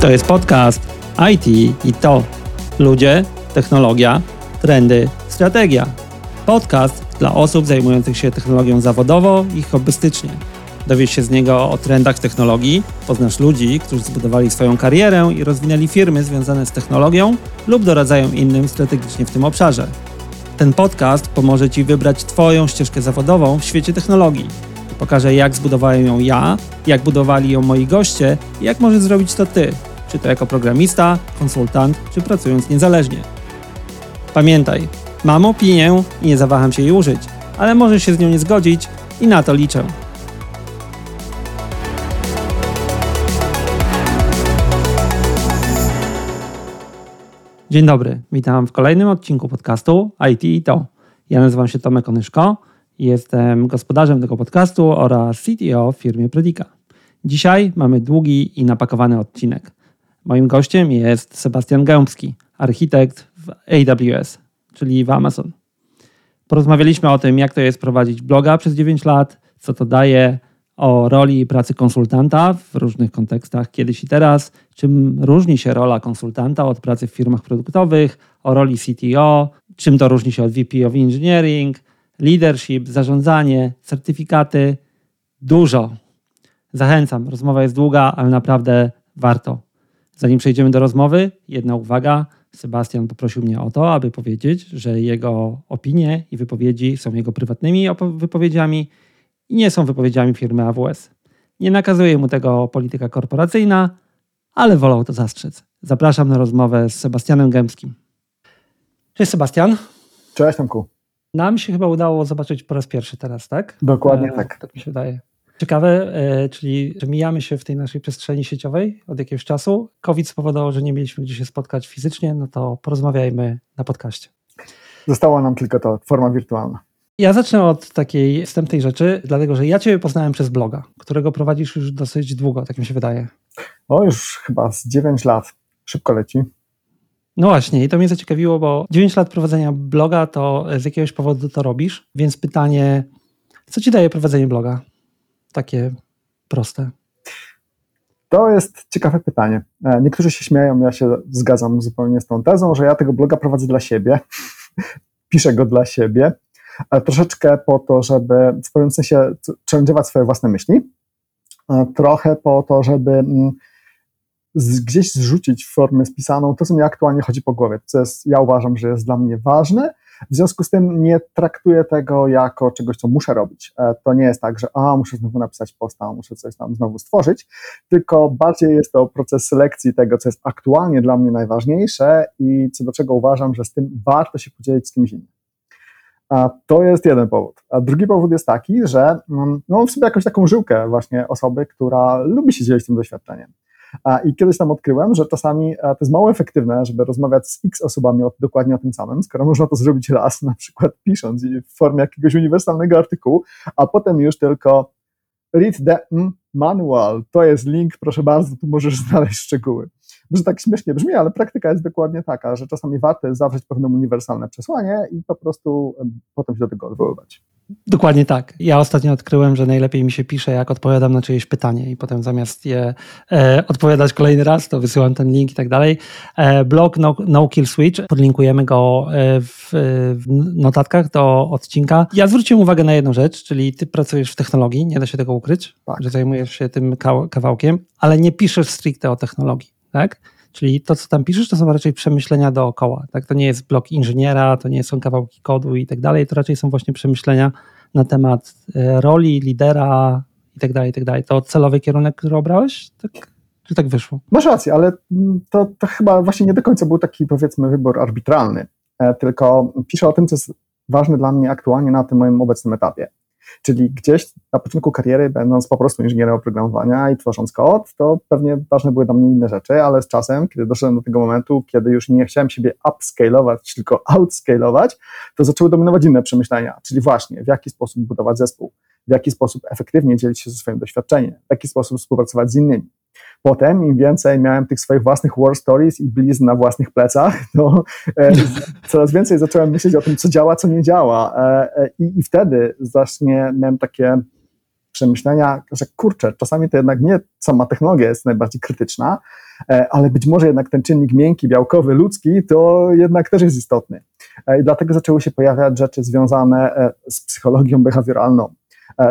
To jest podcast IT i to. Ludzie, technologia, trendy, strategia. Podcast dla osób zajmujących się technologią zawodowo i hobbystycznie. Dowiesz się z niego o trendach technologii, poznasz ludzi, którzy zbudowali swoją karierę i rozwinęli firmy związane z technologią lub doradzają innym strategicznie w tym obszarze. Ten podcast pomoże Ci wybrać Twoją ścieżkę zawodową w świecie technologii. Pokażę, jak zbudowałem ją ja, jak budowali ją moi goście i jak możesz zrobić to Ty, czy to jako programista, konsultant, czy pracując niezależnie. Pamiętaj, mam opinię i nie zawaham się jej użyć, ale możesz się z nią nie zgodzić i na to liczę. Dzień dobry, witam w kolejnym odcinku podcastu IT i to. Ja nazywam się Tomek Onyszko jestem gospodarzem tego podcastu oraz CTO w firmie Predika. Dzisiaj mamy długi i napakowany odcinek. Moim gościem jest Sebastian Gębski, architekt w AWS, czyli w Amazon. Porozmawialiśmy o tym, jak to jest prowadzić bloga przez 9 lat, co to daje, o roli pracy konsultanta w różnych kontekstach kiedyś i teraz, czym różni się rola konsultanta od pracy w firmach produktowych, o roli CTO, czym to różni się od VP of Engineering, leadership, zarządzanie, certyfikaty. Dużo. Zachęcam, rozmowa jest długa, ale naprawdę warto. Zanim przejdziemy do rozmowy, jedna uwaga. Sebastian poprosił mnie o to, aby powiedzieć, że jego opinie i wypowiedzi są jego prywatnymi wypowiedziami i nie są wypowiedziami firmy AWS. Nie nakazuje mu tego polityka korporacyjna, ale wolał to zastrzec. Zapraszam na rozmowę z Sebastianem Gębskim. Cześć Sebastian. Cześć Tomku. Nam się chyba udało zobaczyć po raz pierwszy teraz, tak? Dokładnie e, tak. Tak mi się wydaje. Ciekawe, e, czyli że mijamy się w tej naszej przestrzeni sieciowej od jakiegoś czasu. COVID spowodował, że nie mieliśmy gdzie się spotkać fizycznie, no to porozmawiajmy na podcaście. Została nam tylko ta forma wirtualna. Ja zacznę od takiej wstępnej rzeczy, dlatego że ja Ciebie poznałem przez bloga, którego prowadzisz już dosyć długo, tak mi się wydaje. O, już chyba z 9 lat. Szybko leci. No właśnie, i to mnie zaciekawiło, bo 9 lat prowadzenia bloga, to z jakiegoś powodu to robisz, więc pytanie, co Ci daje prowadzenie bloga? Takie proste. To jest ciekawe pytanie. E, niektórzy się śmieją, ja się zgadzam zupełnie z tą tezą, że ja tego bloga prowadzę dla siebie. Piszę go dla siebie troszeczkę po to, żeby w pewnym sensie challenge'ować swoje własne myśli, trochę po to, żeby mm, gdzieś zrzucić w formę spisaną to, co mi aktualnie chodzi po głowie, co jest, ja uważam, że jest dla mnie ważne. W związku z tym nie traktuję tego jako czegoś, co muszę robić. E, to nie jest tak, że a, muszę znowu napisać posta, muszę coś tam znowu stworzyć, tylko bardziej jest to proces selekcji tego, co jest aktualnie dla mnie najważniejsze i co do czego uważam, że z tym warto się podzielić z kimś innym. A to jest jeden powód. A drugi powód jest taki, że mm, no, mam w sobie jakąś taką żyłkę właśnie osoby, która lubi się dzielić tym doświadczeniem. I kiedyś tam odkryłem, że czasami to jest mało efektywne, żeby rozmawiać z x osobami o, dokładnie o tym samym, skoro można to zrobić raz, na przykład pisząc w formie jakiegoś uniwersalnego artykułu, a potem już tylko read the manual. To jest link, proszę bardzo, tu możesz znaleźć szczegóły. Może tak śmiesznie brzmi, ale praktyka jest dokładnie taka, że czasami warto jest zawrzeć pewne uniwersalne przesłanie i po prostu potem się do tego odwoływać. Dokładnie tak. Ja ostatnio odkryłem, że najlepiej mi się pisze, jak odpowiadam na czyjeś pytanie i potem zamiast je e, odpowiadać kolejny raz, to wysyłam ten link i tak dalej. E, blog no, no, Kill Switch, podlinkujemy go e, w, w, notatkach do odcinka. Ja zwróciłem uwagę na jedną rzecz, czyli ty pracujesz w technologii, nie da się tego ukryć, tak. że zajmujesz się tym kawałkiem, ale nie piszesz stricte o technologii tak? Czyli to, co tam piszesz, to są raczej przemyślenia dookoła. Tak? To nie jest blok inżyniera, to nie są kawałki kodu i tak dalej, to raczej są właśnie przemyślenia na temat e, roli lidera i tak dalej, i tak dalej. To celowy kierunek, który obrałeś? Tak, czy tak wyszło? Masz rację, ale to, to chyba właśnie nie do końca był taki, powiedzmy, wybór arbitralny, e, tylko piszę o tym, co jest ważne dla mnie aktualnie na tym moim obecnym etapie. Czyli gdzieś na początku kariery, będąc po prostu inżynierem oprogramowania i tworząc kod, to pewnie ważne były dla mnie inne rzeczy, ale z czasem, kiedy doszedłem do tego momentu, kiedy już nie chciałem siebie upscalować, tylko outscalować, to zaczęły dominować inne przemyślenia, czyli właśnie w jaki sposób budować zespół, w jaki sposób efektywnie dzielić się ze swoim doświadczeniem, w jaki sposób współpracować z innymi. Potem im więcej miałem tych swoich własnych war stories i blizn na własnych plecach, to e, coraz więcej zacząłem myśleć o tym, co działa, co nie działa. E, e, i, I wtedy właśnie miałem takie przemyślenia, że kurczę, czasami to jednak nie sama technologia jest najbardziej krytyczna, ale być może jednak ten czynnik miękki, białkowy, ludzki, to jednak też jest istotny. I dlatego zaczęły się pojawiać rzeczy związane z psychologią behawioralną,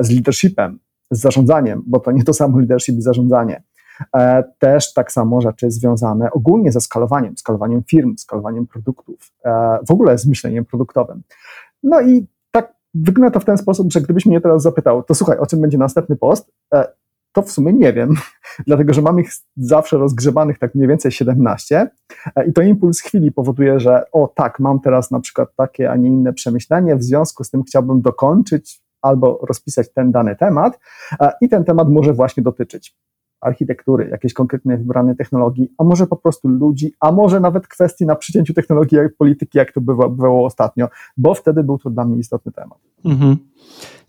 z leadershipem, z zarządzaniem, bo to nie to samo leadership i zarządzanie. Też tak samo rzeczy związane ogólnie ze skalowaniem, skalowaniem firm, skalowaniem produktów, w ogóle z myśleniem produktowym. No i wygląda to w ten sposób, że gdybyś mnie teraz zapytał, to słuchaj, o czym będzie następny post, e, to w sumie nie wiem, dlatego że mam ich zawsze rozgrzebanych tak mniej więcej 17 e, i to impuls chwili powoduje, że o tak, mam teraz na przykład takie, a nie inne przemyślenie, w związku z tym chciałbym dokończyć albo rozpisać ten dany temat e, i ten temat może właśnie dotyczyć architektury, jakiejś konkretnej wybranej technologii, a może po prostu ludzi, a może nawet kwestii na przycięciu technologii jak polityki, jak to bywa, bywało ostatnio, bo wtedy był to dla mnie istotny temat. Mhm.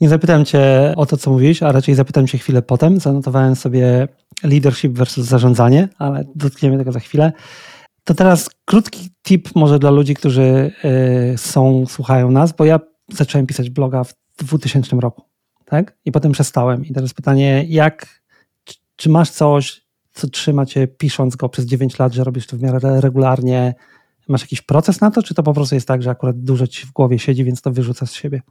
Nie zapytam Cię o to, co mówisz, a raczej zapytam Cię chwilę potem. Zanotowałem sobie leadership versus zarządzanie, ale dotkniemy tego za chwilę. To teraz krótki tip może dla ludzi, którzy y, są, słuchają nas, bo ja zacząłem pisać bloga w 2000 roku, tak? I potem przestałem. I teraz pytanie, jak czy masz coś, co trzyma cię pisząc go przez 9 lat, że robisz to w miarę regularnie? Masz jakiś proces na to, czy to po prostu jest tak, że akurat dużo ci w głowie siedzi, więc to wyrzucasz z siebie?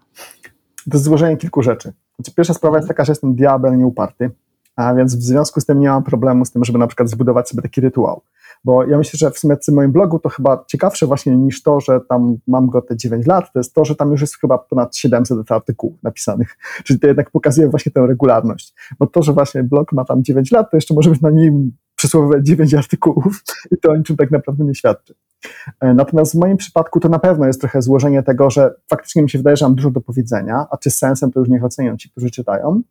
To jest złożenie kilku rzeczy. Znaczy, pierwsza sprawa jest taka, że jestem diabel nieuparty, a więc w związku z tym nie mam problemu z tym, żeby na przykład zbudować sobie taki rytuał. Bo ja myślę, że w sumie w moim blogu to chyba ciekawsze właśnie niż to, że tam mam go te 9 lat, to jest to, że tam już jest chyba ponad 700 artykułów napisanych. Czyli to jednak pokazuje właśnie tę regularność. Bo to, że właśnie blog ma tam 9 lat, to jeszcze może być na nim przysłowiowe 9 artykułów i to o niczym tak naprawdę nie świadczy. E, natomiast w moim przypadku to na pewno jest trochę złożenie tego, że faktycznie mi się wydaje, że mam dużo do powiedzenia, a czy z sensem to już niech ocenią ci, którzy czytają,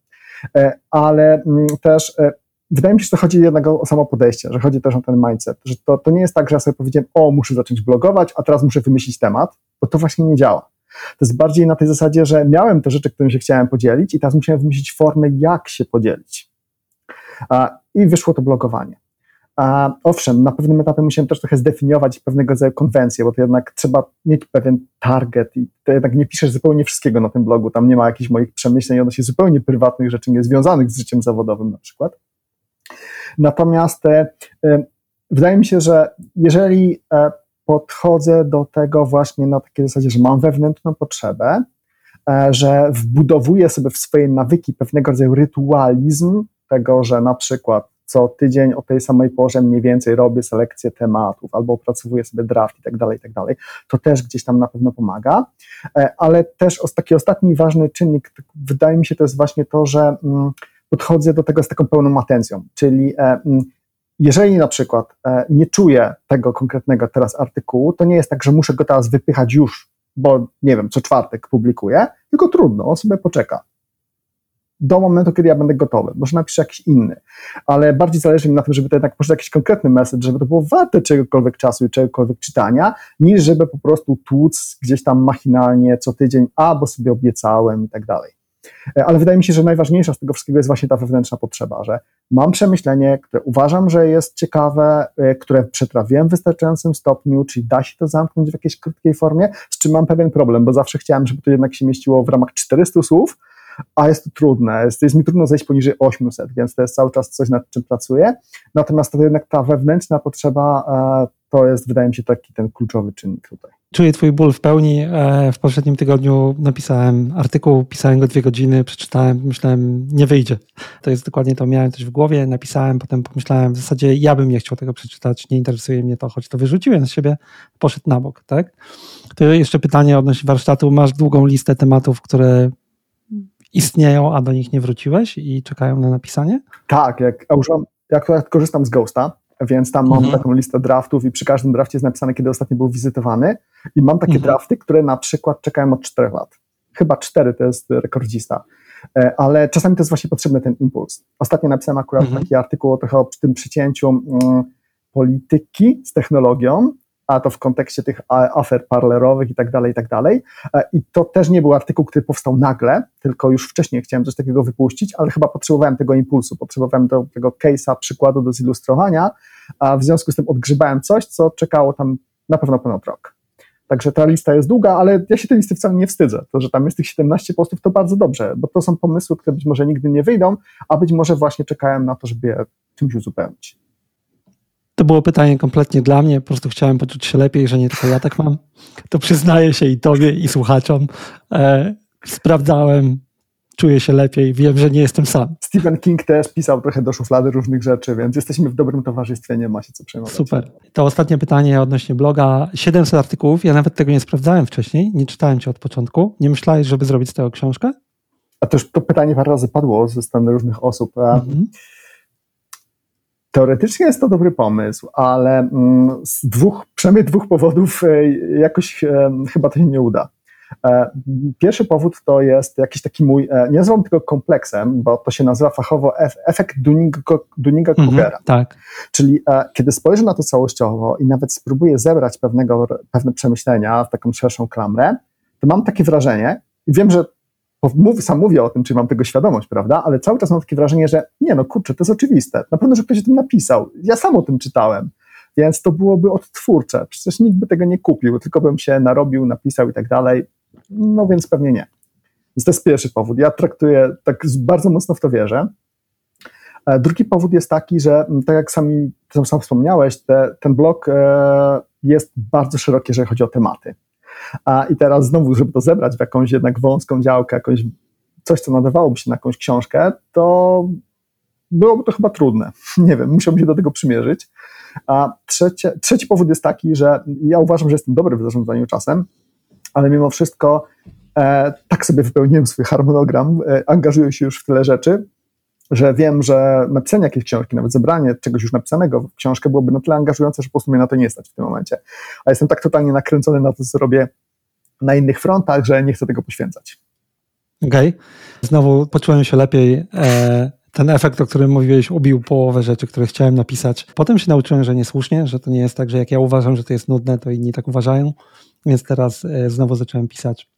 e, ale mm, też e, wydaje mi się, że to chodzi jednak o samo podejście, że chodzi też o ten mindset, że to, to nie jest tak, że ja sobie powiedziałem, o, muszę zacząć blogować, a teraz muszę wymyślić temat, bo to właśnie nie działa. To jest bardziej na tej zasadzie, że miałem te rzeczy, którymi się chciałem podzielić i teraz musiałem wymyślić formę, jak się podzielić. I wyszło to blogowanie. A owszem, na pewnym etapie musiałem też trochę zdefiniować pewnego rodzaju konwencje, bo to jednak trzeba mieć pewien target i to jednak nie piszesz zupełnie wszystkiego na tym blogu, tam nie ma jakichś moich przemyśleń odnośnie zupełnie prywatnych rzeczy niezwiązanych z życiem zawodowym na przykład. Natomiast e, e, wydaje mi się, że jeżeli e, podchodzę do tego właśnie na takiej zasadzie, że mam wewnętrzną potrzebę, że wbudowuję sobie w swoje nawyki pewnego rodzaju rytualizm tego, że na przykład co tydzień o tej samej porze mniej więcej robię selekcję tematów albo opracowuję sobie draft i tak dalej, i tak dalej. To też gdzieś tam na pewno pomaga, ale też taki ostatni ważny czynnik, wydaje mi się, to jest właśnie to, że mm, podchodzę do tego z taką pełną atencją, czyli e, jeżeli na przykład e, nie czuję tego konkretnego teraz artykułu, to nie jest tak, że muszę go teraz wypychać już, bo nie wiem, co czwartek publikuję, tylko trudno, on sobie poczeka do momentu, kiedy ja będę gotowy. Może napiszę jakiś inny, ale bardziej zależy mi na tym, żeby to jednak poszedł jakiś konkretny message, żeby to było warte czegokolwiek czasu i czegokolwiek czytania, niż żeby po prostu tłuc gdzieś tam machinalnie co tydzień, a bo sobie obiecałem i tak dalej. E, ale wydaje mi się, że najważniejsza z tego wszystkiego jest właśnie ta wewnętrzna potrzeba, że mam przemyślenie, które uważam, że jest ciekawe, e, które przetrawiłem w wystarczającym stopniu, czyli da się to zamknąć w jakiejś krótkiej formie, z czym mam pewien problem, bo zawsze chciałem, żeby to jednak się mieściło w ramach 400 słów, a jest to trudne, jest, jest mi trudno zejść poniżej 800, więc to jest cały czas coś, nad czym pracuję. Natomiast to jednak ta wewnętrzna potrzeba e, to jest, wydaje mi się, taki ten kluczowy czynnik tutaj. Czuję Twój ból w pełni. E, w poprzednim tygodniu napisałem artykuł, pisałem go dwie godziny, przeczytałem, myślałem, nie wyjdzie. To jest dokładnie to, miałem coś w głowie, napisałem, potem pomyślałem, w zasadzie ja bym nie chciał tego przeczytać, nie interesuje mnie to, choć to wyrzuciłem z siebie, poszedł na bok, tak? To jeszcze pytanie odnośnie warsztatu. Masz długą listę tematów, które istnieją, a do nich nie wróciłeś i czekają na napisanie? Tak, jak, ja akurat korzystam z Ghosta, więc tam mam mhm. taką listę draftów i przy każdym drafcie jest napisane, kiedy ostatnio był wizytowany i mam takie mhm. drafty, które na przykład czekają od 4 lat. Chyba 4 to jest rekordzista. E, ale czasami to jest właśnie potrzebny ten impuls. Ostatnio napisałem akurat mhm. taki artykuł trochę o tym przycięciu mm, polityki z technologią a to w kontekście tych afer parlerowych i tak dalej, i tak dalej. E, I to też nie był artykuł, który powstał nagle, tylko już wcześniej chciałem coś takiego wypuścić, ale chyba potrzebowałem tego impulsu, potrzebowałem do tego case'a, przykładu do zilustrowania, a w związku z tym odgrzebałem coś, co czekało tam na pewno ponad rok. Także ta lista jest długa, ale ja się tej listy wcale nie wstydzę. To, że tam jest tych 17 postów, to bardzo dobrze, bo to są pomysły, które być może nigdy nie wyjdą, a być może właśnie czekają na to, żeby je czymś uzupełnić. To było pytanie kompletnie dla mnie, po prostu chciałem poczuć się lepiej, że nie tylko ja tak mam. To przyznaję się i tobie, i słuchaczom. E, sprawdzałem, czuję się lepiej, wiem, że nie jestem sam. Stephen King też pisał trochę do szuflady różnych rzeczy, więc jesteśmy w dobrym towarzystwie, nie ma się co przejmować. Super. To ostatnie pytanie odnośnie bloga. 700 artykułów, ja nawet tego nie sprawdzałem wcześniej, nie czytałem cię od początku. Nie myślałeś, żeby zrobić z tego książkę? A też to pytanie parę razy padło ze strony różnych osób. Mhm. Teoretycznie jest to dobry pomysł, ale mm, z dwóch, przynajmniej dwóch powodów e, jakoś e, chyba to się nie uda. E, pierwszy powód to jest jakiś taki mój, nie nazywam tego kompleksem, bo to się nazywa fachowo efekt Dunninga-Krugera. Mhm, tak. Czyli kiedy spojrzę na to całościowo i nawet spróbuję zebrać pewnego, pewne przemyślenia w taką szerszą klamrę, to mam takie wrażenie, i wiem, że mów, sam mówię o tym, czy mam tego świadomość, prawda? Ale cały czas mam takie wrażenie, że nie no, kurczę, to jest oczywiste. Na pewno, że ktoś o tym napisał. Ja sam o tym czytałem. Więc to byłoby odtwórcze. Przecież nikt by tego nie kupił, tylko bym się narobił, napisał i tak dalej. No więc pewnie nie. Więc to jest pierwszy powód. Ja traktuję, tak bardzo mocno w to wierzę. E, drugi powód jest taki, że tak jak sami, sam wspomniałeś, te, ten blog e, jest bardzo szeroki, jeżeli chodzi o tematy. A, I teraz znowu, żeby to zebrać w jakąś jednak wąską działkę, jakąś, coś, co nadawałoby się na jakąś książkę, to byłoby to chyba trudne. Nie wiem, musiałbym się do tego przymierzyć. A trzecie, trzeci powód jest taki, że ja uważam, że jestem dobry w zarządzaniu czasem, ale mimo wszystko e, tak sobie wypełniłem swój harmonogram, e, angażuję się już w tyle rzeczy, że wiem, że napisanie jakiejś książki, nawet zebranie czegoś już napisanego w książkę byłoby na tyle angażujące, że po prostu mnie na to nie stać w tym momencie. A jestem tak totalnie nakręcony na to, co robię na innych frontach, że nie chcę tego poświęcać. Okej. Okay. Znowu poczułem się lepiej. E, ten efekt, o którym mówiłeś, ubił połowę rzeczy, które chciałem napisać. Potem się nauczyłem, że niesłusznie, że to nie jest tak, że jak ja uważam, że to jest nudne, to inni tak uważają. Więc teraz e, znowu zacząłem pisać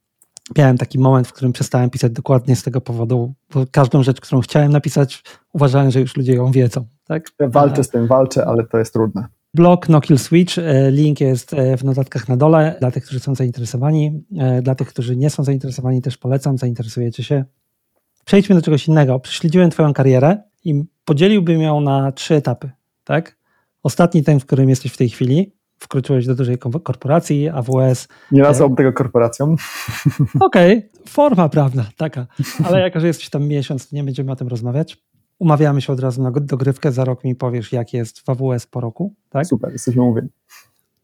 miałem taki moment, w którym przestałem pisać dokładnie z tego powodu, bo każdą rzecz, którą chciałem napisać, uważałem, że już ludzie ją wiedzą. Tak? Ja walczę z tym, walczę, ale to jest trudne. Blog No Kill Switch, e, link jest e, w notatkach na dole dla tych, którzy są zainteresowani. E, dla tych, którzy nie są zainteresowani, też polecam, zainteresujecie się. Przejdźmy do czegoś innego. Prześledziłem Twoją karierę i podzieliłbym ją na trzy etapy. Tak? Ostatni ten, w którym jesteś w tej chwili, wkroczyłeś do dużej korporacji, AWS. Nie nazwałbym tego korporacją. Okej, okay, forma prawna taka, ale jako, że jesteś tam miesiąc, to nie będziemy o tym rozmawiać. Umawiamy się od razu na dogrywkę, za rok mi powiesz, jak jest w AWS po roku, tak? Super, jesteśmy umówieni.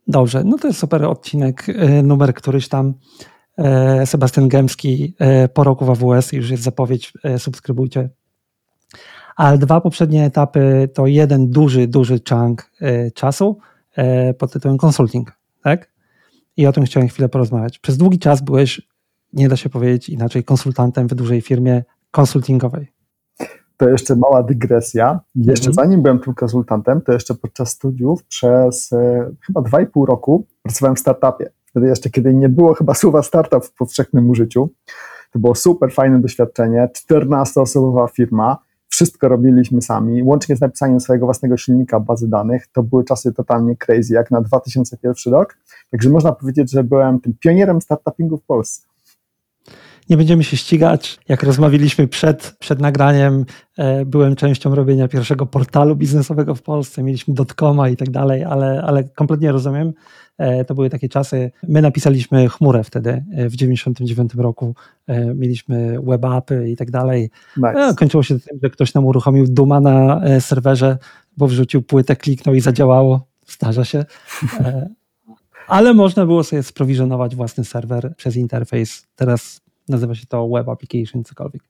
Dobrze, no to jest super odcinek, e, numer któryś tam. E, Sebastian Gębski e, po roku w AWS, już jest zapowiedź, subskrybujcie. Ale dwa poprzednie etapy to jeden duży, duży chunk czasu, E, pod tytułem consulting, tak? I o tym chciałem chwilę porozmawiać. Przez długi czas byłeś, nie da się powiedzieć inaczej, konsultantem w dużej firmie konsultingowej. To jeszcze mała dygresja. Jeszcze mhm. zanim byłem tym konsultantem, to jeszcze podczas studiów przez e, chyba 2,5 roku pracowałem w startupie. Wtedy jeszcze, kiedy nie było chyba słowa startup w powszechnym użyciu. To było super fajne doświadczenie. 14-osobowa firma wszystko robiliśmy sami, łącznie z napisaniem swojego własnego silnika bazy danych. To były czasy totalnie crazy, jak na 2001 rok. Także można powiedzieć, że byłem tym pionierem startupingu w Polsce. Nie będziemy się ścigać. Jak rozmawialiśmy przed, przed nagraniem, e, byłem częścią robienia pierwszego portalu biznesowego w Polsce. Mieliśmy dotcoma i tak dalej, ale, ale kompletnie rozumiem. E, to były takie czasy. My napisaliśmy chmurę wtedy e, w 99 roku. Mieliśmy web appy i tak dalej. Nice. Kończyło się tym, że ktoś nam uruchomił Duma na serwerze, bo wrzucił płytę, kliknął i zadziałało. Zdarza się. Ale można było sobie sprowizonować własny serwer przez interfejs. Teraz nazywa się to web application, cokolwiek.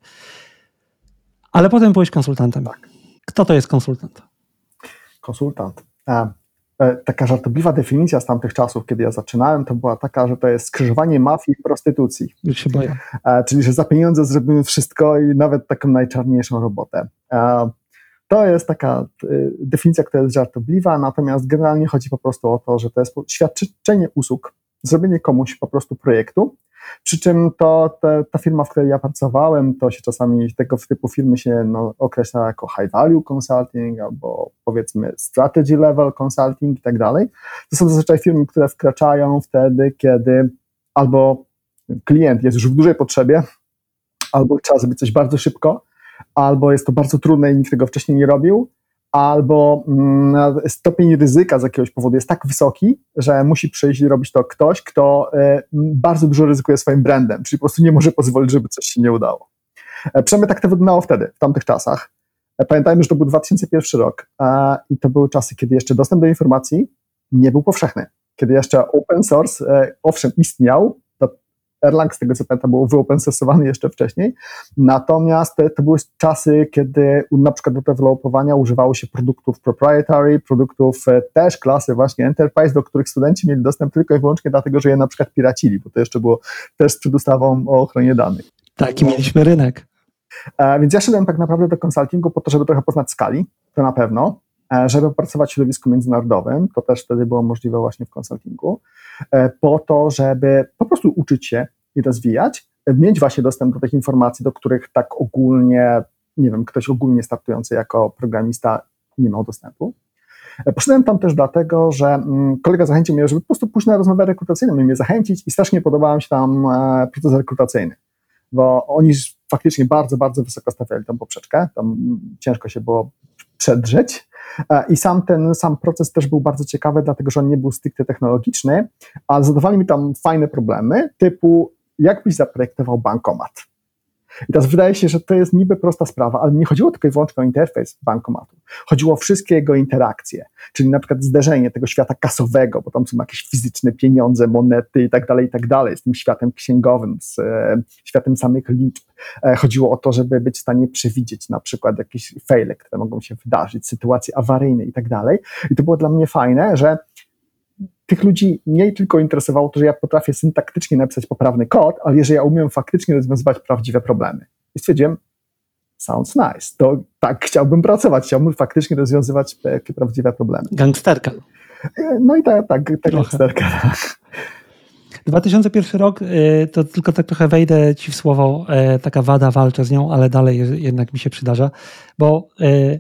Ale potem byłeś konsultantem. Tak. Kto to jest konsultant? Konsultant. A, E, taka żartobliwa definicja z tamtych czasów, kiedy ja zaczynałem, to była taka, że to jest skrzyżowanie mafii i prostytucji. Już się boję. E, czyli, że za pieniądze zrobimy wszystko i nawet taką najczarniejszą robotę. E, to jest taka definicja, która jest żartobliwa, natomiast generalnie chodzi po prostu o to, że to jest świadczenie usług, zrobienie komuś po prostu projektu, Przy czym to te, ta firma, w której ja pracowałem, to się czasami tego typu firmy się no, określa jako high value consulting albo powiedzmy strategy level consulting i tak dalej. To są zazwyczaj firmy, które wkraczają wtedy, kiedy albo klient jest już w dużej potrzebie, albo trzeba zrobić coś bardzo szybko, albo jest to bardzo trudne i nikt tego wcześniej nie robił, albo mm, stopień ryzyka z jakiegoś powodu jest tak wysoki, że musi przyjść i robić to ktoś, kto e, bardzo dużo ryzykuje swoim brandem, czyli po prostu nie może pozwolić, żeby coś się nie udało. E, przynajmniej tak to wyglądało wtedy, w tamtych czasach. E, pamiętajmy, że to był 2001 rok i to były czasy, kiedy jeszcze dostęp do informacji nie był powszechny. Kiedy jeszcze open source, owszem, istniał, Erlang, z tego co pamiętam, był wyopensowany jeszcze wcześniej. Natomiast to były czasy, kiedy na przykład do developowania używało się produktów proprietary, produktów e, też klasy właśnie enterprise, do których studenci mieli dostęp tylko i wyłącznie dlatego, że je na przykład piracili, bo to jeszcze było też przed ustawą o ochronie danych. Taki mieliśmy rynek. E, więc ja szedłem tak naprawdę do konsultingu po to, żeby trochę poznać skali, to na pewno, e, żeby pracować w środowisku międzynarodowym, to też wtedy było możliwe właśnie w konsultingu, po to, żeby po prostu uczyć się i rozwijać, mieć właśnie dostęp do tych informacji, do których tak ogólnie, nie wiem, ktoś ogólnie startujący jako programista nie miał dostępu. Poszedłem tam też dlatego, że mm, kolega zachęcił mnie, żeby po prostu pójść na rozmowę rekrutacyjną i mnie zachęcić i strasznie podobał mi się tam e, proces rekrutacyjny, bo oni faktycznie bardzo, bardzo wysoko stawiali tą poprzeczkę, tam ciężko się było przedrzeć e, i sam ten sam proces też był bardzo ciekawy, dlatego że on nie był stricte technologiczny, ale zadawali mi tam fajne problemy typu jak byś zaprojektował bankomat? I teraz wydaje się, że to jest niby prosta sprawa, ale nie chodziło tylko i wyłącznie o interfejs bankomatu. Chodziło o wszystkie jego interakcje, czyli na przykład zderzenie tego świata kasowego, bo tam są jakieś fizyczne pieniądze, monety i tak dalej, i tak dalej, z tym światem księgowym, z e, światem samych liczb. E, chodziło o to, żeby być w stanie przewidzieć na przykład jakieś fejle, które mogą się wydarzyć, sytuacje awaryjne i tak dalej. I to było dla mnie fajne, że tych ludzi nie tylko interesowało to, że ja potrafię syntaktycznie napisać poprawny kod, ale że ja umiem faktycznie rozwiązywać prawdziwe problemy. I stwierdziłem, sounds nice, to tak chciałbym pracować, chciałbym faktycznie rozwiązywać takie prawdziwe problemy. Gangsterka. No i tak, tak, ta gangsterka. 2001 rok, y, to tylko tak trochę wejdę ci w słowo, y, taka wada, walczę z nią, ale dalej jednak mi się przydarza, bo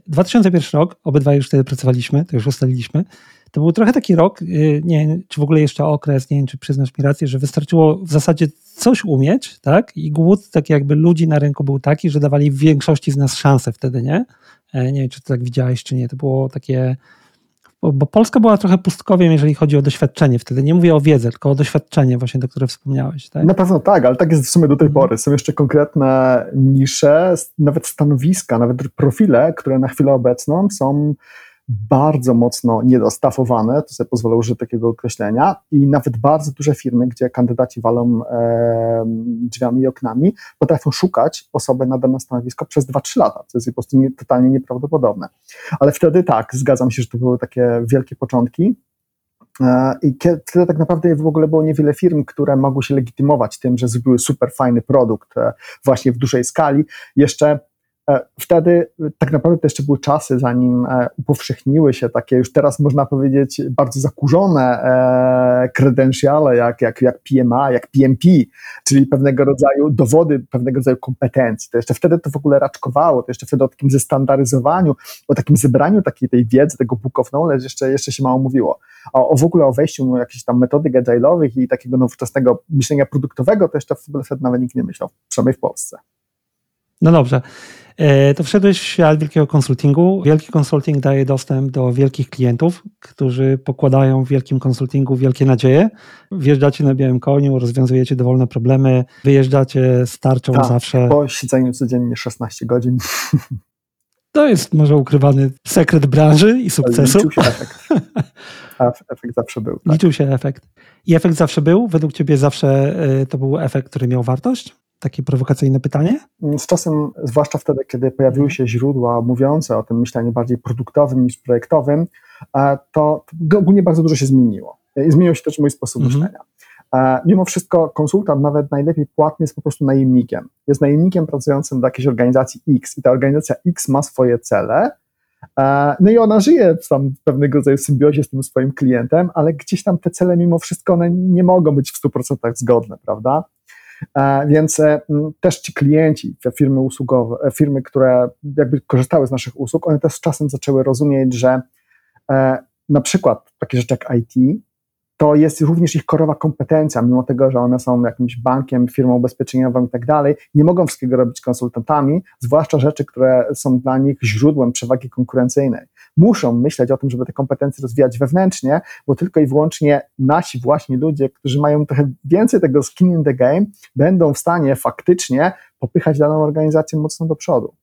2001 y, rok, obydwaj już wtedy pracowaliśmy, to już ustaliliśmy, to był trochę taki rok, y, nie wiem, czy w ogóle jeszcze okres, nie wiem, czy przyznasz mi rację, że wystarczyło w zasadzie coś umieć, tak? I głód tak jakby ludzi na rynku był taki, że dawali w większości z nas szansę wtedy, nie? E, nie wiem, czy to tak widziałeś, czy nie. To było takie... Bo, bo Polska była trochę pustkowiem, jeżeli chodzi o doświadczenie wtedy. Nie mówię o wiedzę, tylko o doświadczenie właśnie, do które wspomniałeś. Tak? Na pewno tak, ale tak jest w sumie do tej mhm. pory. Są jeszcze konkretne nisze, nawet stanowiska, nawet profile, które na chwilę obecną są bardzo mocno niedostafowane, to sobie pozwolę użyć takiego określenia, i nawet bardzo duże firmy, gdzie kandydaci walą e, drzwiami i oknami, potrafią szukać osoby na dane stanowisko przez 2-3 lata, co jest po prostu nie, totalnie nieprawdopodobne. Ale wtedy tak, zgadzam się, że to były takie wielkie początki, e, i wtedy tak naprawdę w ogóle było niewiele firm, które mogły się legitymować tym, że zrobiły super fajny produkt e, właśnie w dużej skali. Jeszcze wtedy tak naprawdę to jeszcze były czasy, zanim e, upowszechniły się takie już teraz można powiedzieć bardzo zakurzone kredensiale, jak, jak, jak PMA, jak PMP, czyli pewnego rodzaju dowody, pewnego rodzaju kompetencji. To jeszcze wtedy to w ogóle raczkowało, to jeszcze wtedy o takim zestandaryzowaniu, o takim zebraniu takiej tej wiedzy, tego book of knowledge jeszcze, jeszcze się mało mówiło. A o w ogóle o wejściu jakichś tam metodyk agile'owych i takiego nowoczesnego myślenia produktowego to jeszcze w ogóle wtedy nawet nikt nie myślał, przynajmniej w Polsce. No dobrze. E, to wszedłeś w świat wielkiego konsultingu. Wielki konsulting daje dostęp do wielkich klientów, którzy pokładają w wielkim konsultingu wielkie nadzieje. Wjeżdżacie na białym koniu, rozwiązujecie dowolne problemy, wyjeżdżacie z tarczą tak, zawsze. Po siedzeniu codziennie 16 godzin. To jest może ukrywany sekret branży i sukcesu. Liczył się efekt. A efekt zawsze był. Tak. Liczył się efekt. I efekt zawsze był? Według ciebie zawsze e, to był efekt, który miał wartość? Takie prowokacyjne pytanie? Z czasem, zwłaszcza wtedy, kiedy pojawiły się źródła mówiące o tym myśleniu bardziej produktowym niż projektowym, e, to, ogólnie bardzo dużo się zmieniło. I zmienił się też mój sposób mhm. myślenia. E, mimo wszystko konsultant, nawet najlepiej płatny, jest po prostu najemnikiem. Jest najemnikiem pracującym dla jakiejś organizacji X i ta organizacja X ma swoje cele, e, no i ona żyje tam w pewnego rodzaju symbiozie z tym swoim klientem, ale gdzieś tam te cele mimo wszystko one nie mogą być w 100% zgodne, prawda? E, więc e, też ci klienci, firmy usługowe, e, firmy, które jakby korzystały z naszych usług, one też z czasem zaczęły rozumieć, że na przykład takie rzeczy jak IT to jest również ich korowa kompetencja, mimo tego, że one są jakimś bankiem, firmą ubezpieczeniową i tak dalej, nie mogą wszystkiego robić konsultantami, zwłaszcza rzeczy, które są dla nich źródłem przewagi konkurencyjnej. Muszą myśleć o tym, żeby te kompetencje rozwijać wewnętrznie, bo tylko i wyłącznie nasi właśnie ludzie, którzy mają trochę więcej tego skin in the game, będą w stanie faktycznie popychać daną organizację mocno do przodu.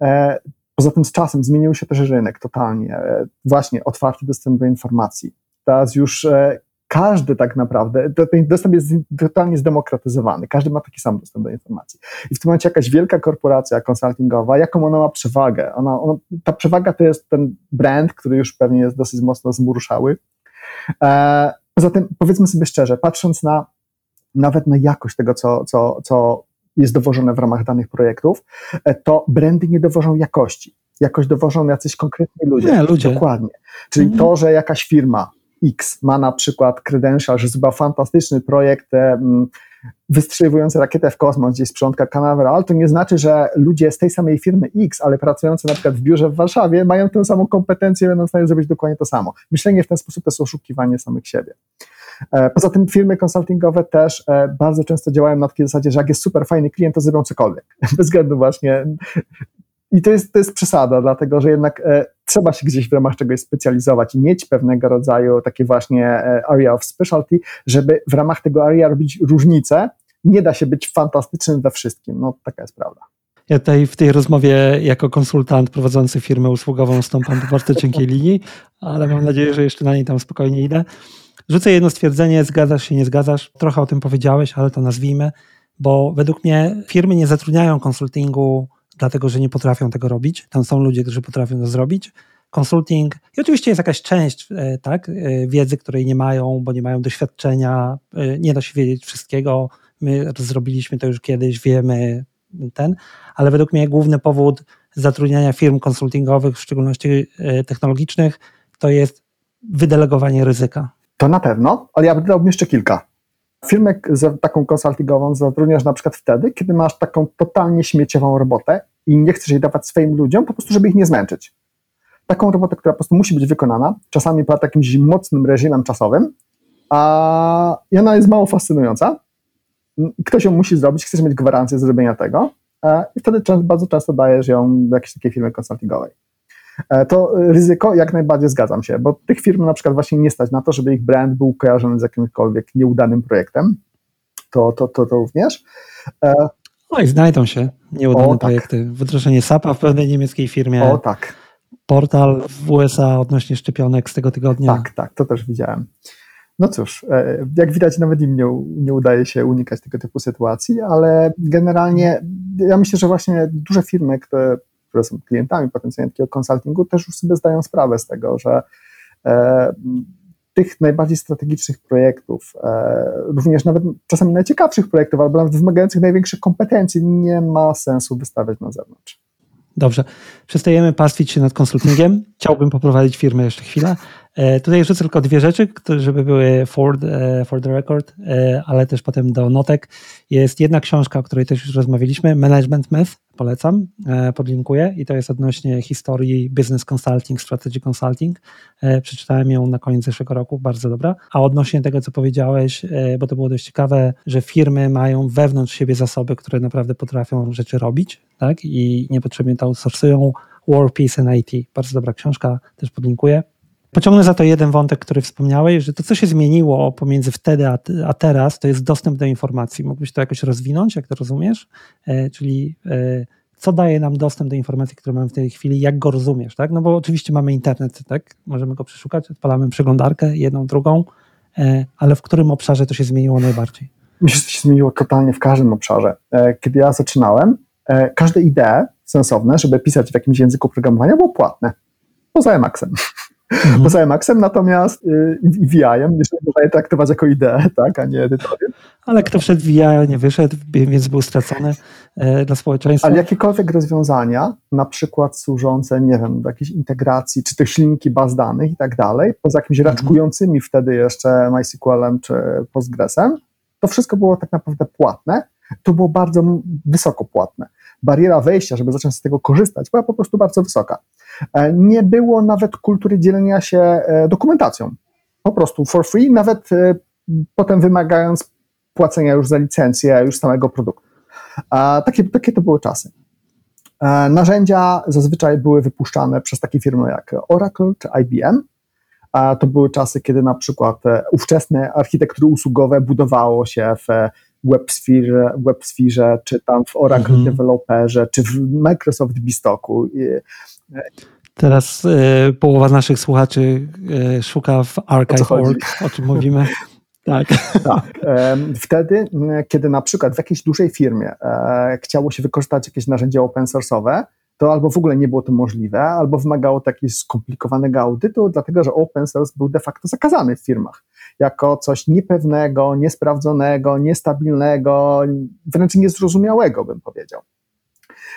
E, poza tym z czasem zmienił się też rynek totalnie. E, właśnie otwarty dostęp do informacji. Teraz już e, każdy tak naprawdę, ten dostęp jest totalnie zdemokratyzowany, każdy ma taki sam dostęp do informacji. I w tym momencie jakaś wielka korporacja konsultingowa, jaką ona ma przewagę? Ona, ona, ta przewaga to jest ten brand, który już pewnie jest dosyć mocno zmuruszały. E, poza tym, powiedzmy sobie szczerze, patrząc na nawet na jakość tego, co, co, co jest dowożone w ramach danych projektów, e, to brandy nie dowożą jakości. Jakość dowożą jacyś konkretni ludzie. Nie, ludzie. Dokładnie. Czyli mhm. to, że jakaś firma X ma na przykład credential, że zrobiła fantastyczny projekt wystrzeliwujący rakietę w kosmos, gdzieś sprzątka Canaveral, to nie znaczy, że ludzie z tej samej firmy X, ale pracujący na przykład w biurze w Warszawie, mają tę samą kompetencję, będą w stanie zrobić dokładnie to samo. Myślenie w ten sposób to jest oszukiwanie samych siebie. E, poza tym firmy konsultingowe też e, bardzo często działają na takiej zasadzie, że jak jest super fajny klient, to zrobią cokolwiek. Bez względu właśnie i to jest, to jest przesada, dlatego że jednak e, trzeba się gdzieś w ramach czegoś specjalizować i mieć pewnego rodzaju takie właśnie e, area of specialty, żeby w ramach tego area robić różnice. Nie da się być fantastycznym we wszystkim. No, taka jest prawda. Ja tutaj w tej rozmowie jako konsultant prowadzący firmę usługową stąpam po bardzo cienkiej linii, ale mam nadzieję, że jeszcze na niej tam spokojnie idę. Rzucę jedno stwierdzenie, zgadzasz się, nie zgadzasz. Trochę o tym powiedziałeś, ale to nazwijmy, bo według mnie firmy nie zatrudniają konsultingu dlatego że nie potrafią tego robić. Tam są ludzie, którzy potrafią to zrobić. Consulting i oczywiście jest jakaś część e, tak, e, wiedzy, której nie mają, bo nie mają doświadczenia, e, nie da się wiedzieć wszystkiego. My zrobiliśmy to już kiedyś, wiemy ten, ale według mnie główny powód zatrudniania firm konsultingowych, w szczególności technologicznych, to jest wydelegowanie ryzyka. To na pewno, ale ja bym dodał jeszcze kilka. Firmę taką konsultingową zatrudniasz na przykład wtedy, kiedy masz taką totalnie śmieciową robotę i nie chcesz jej dawać swoim ludziom, po prostu, żeby ich nie zmęczyć. Taką robotę, która po prostu musi być wykonana, czasami pod jakimś mocnym reżimem czasowym, a i ona jest mało fascynująca. Ktoś ją musi zrobić, chcesz mieć gwarancję zrobienia tego i wtedy bardzo często dajesz ją do jakiejś takiej firmy konsultingowej. E, to ryzyko jak najbardziej zgadzam się, bo tych firm na przykład właśnie nie stać na to, żeby ich brand był kojarzony z jakimkolwiek nieudanym projektem. To, to, to, to również. E, no i znajdą się nieudane o, tak. projekty. Wdrożenie SAP-a w pewnej niemieckiej firmie. O tak. Portal w USA odnośnie szczepionek z tego tygodnia. Tak, tak, to też widziałem. No cóż, e, jak widać, nawet im nie, nie udaje się unikać tego typu sytuacji, ale generalnie ja myślę, że właśnie duże firmy, które które są klientami potencjalnie takiego konsultingu, też już sobie zdają sprawę z tego, że e, tych najbardziej strategicznych projektów, e, również nawet czasami najciekawszych projektów, albo nawet wymagających największych kompetencji, nie ma sensu wystawiać na zewnątrz. Dobrze. Przestajemy pastwić się nad konsultingiem. Chciałbym poprowadzić firmę jeszcze chwilę. E, tutaj rzucę tylko dwie rzeczy, żeby były for, e, for the record, e, ale też potem do notek. Jest jedna książka, o której też już rozmawialiśmy, Management Myth, polecam, podlinkuję i to jest odnośnie historii business consulting, strategy consulting. Przeczytałem ją na koniec zeszłego roku, bardzo dobra. A odnośnie tego, co powiedziałeś, bo to było dość ciekawe, że firmy mają wewnątrz siebie zasoby, które naprawdę potrafią rzeczy robić, tak, i niepotrzebnie to outsourcują. War, Peace and IT. Bardzo dobra książka, też podlinkuję. Pociągnę za to jeden wątek, który wspomniałeś, że to, co się zmieniło pomiędzy wtedy a, a teraz, to jest dostęp do informacji. Mógłbyś to jakoś rozwinąć, jak to rozumiesz? E, czyli e, co daje nam dostęp do informacji, które mamy w tej chwili, jak go rozumiesz, tak? No bo oczywiście mamy internet, tak? Możemy go przeszukać, odpalamy przeglądarkę, jedną, drugą, e, ale w którym obszarze to się zmieniło najbardziej? Myślę, że to się zmieniło totalnie w każdym obszarze. E, kiedy ja zaczynałem, e, każde idee sensowne, żeby pisać w jakimś języku programowania, było płatne. Poza Emacsem mhm. poza Emacsem, natomiast y, i VI-em, można je traktować jako ideę, tak, a nie edytorium. Ale kto wszedł VI, nie wyszedł, więc był stracony e, dla społeczeństwa. Ale jakiekolwiek rozwiązania, na przykład służące, nie wiem, do jakiejś integracji, czy to silniki baz danych i tak dalej, poza jakimiś mhm. raczkującymi wtedy jeszcze MySQL-em czy Postgresem, to wszystko było tak naprawdę płatne, to było bardzo wysoko płatne. Bariera wejścia, żeby zacząć z tego korzystać, była po prostu bardzo wysoka. E, nie było nawet kultury dzielenia się e, dokumentacją. Po prostu for free, nawet e, potem wymagając płacenia już za licencję już samego produktu. Takie, takie to były czasy. Narzędzia zazwyczaj były wypuszczane przez takie firmy jak Oracle czy IBM. To były czasy, kiedy na przykład ówczesne architektury usługowe budowało się w WebSphere, WebSphere czy tam w Oracle mhm. Developerze, czy w Microsoft Bistocku. Teraz y, połowa naszych słuchaczy y, szuka w archive.org, o, o czym mówimy. Tak. tak. Wtedy, kiedy na przykład w jakiejś dużej firmie e, chciało się wykorzystać jakieś narzędzie open source'owe, to albo w ogóle nie było to możliwe, albo wymagało to jakiegoś skomplikowanego audytu, dlatego że open source był de facto zakazany w firmach jako coś niepewnego, niesprawdzonego, niestabilnego, wręcz niezrozumiałego, bym powiedział.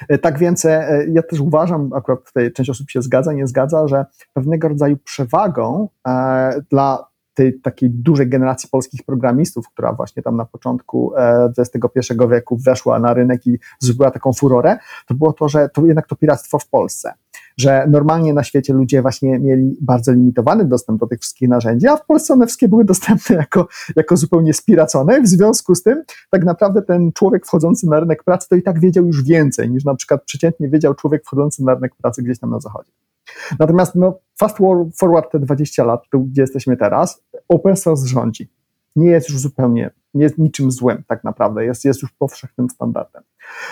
E, tak więc e, ja też uważam, akurat tutaj część osób się zgadza, nie zgadza, że pewnego rodzaju przewagą e, dla tej takiej dużej generacji polskich programistów, która właśnie tam na początku XXI wieku weszła na rynek i zrobiła taką furorę, to było to, że to jednak to piractwo w Polsce że normalnie na świecie ludzie właśnie mieli bardzo limitowany dostęp do tych wszystkich narzędzi, a w Polsce one wszystkie były dostępne jako, jako zupełnie spiracone. W związku z tym tak naprawdę ten człowiek wchodzący na rynek pracy to i tak wiedział już więcej niż na przykład przeciętnie wiedział człowiek wchodzący na rynek pracy gdzieś tam na zachodzie. Natomiast no, fast forward te 20 lat, tu gdzie jesteśmy teraz, open source rządzi. Nie jest już zupełnie, nie jest niczym złym tak naprawdę, jest, jest już powszechnym standardem.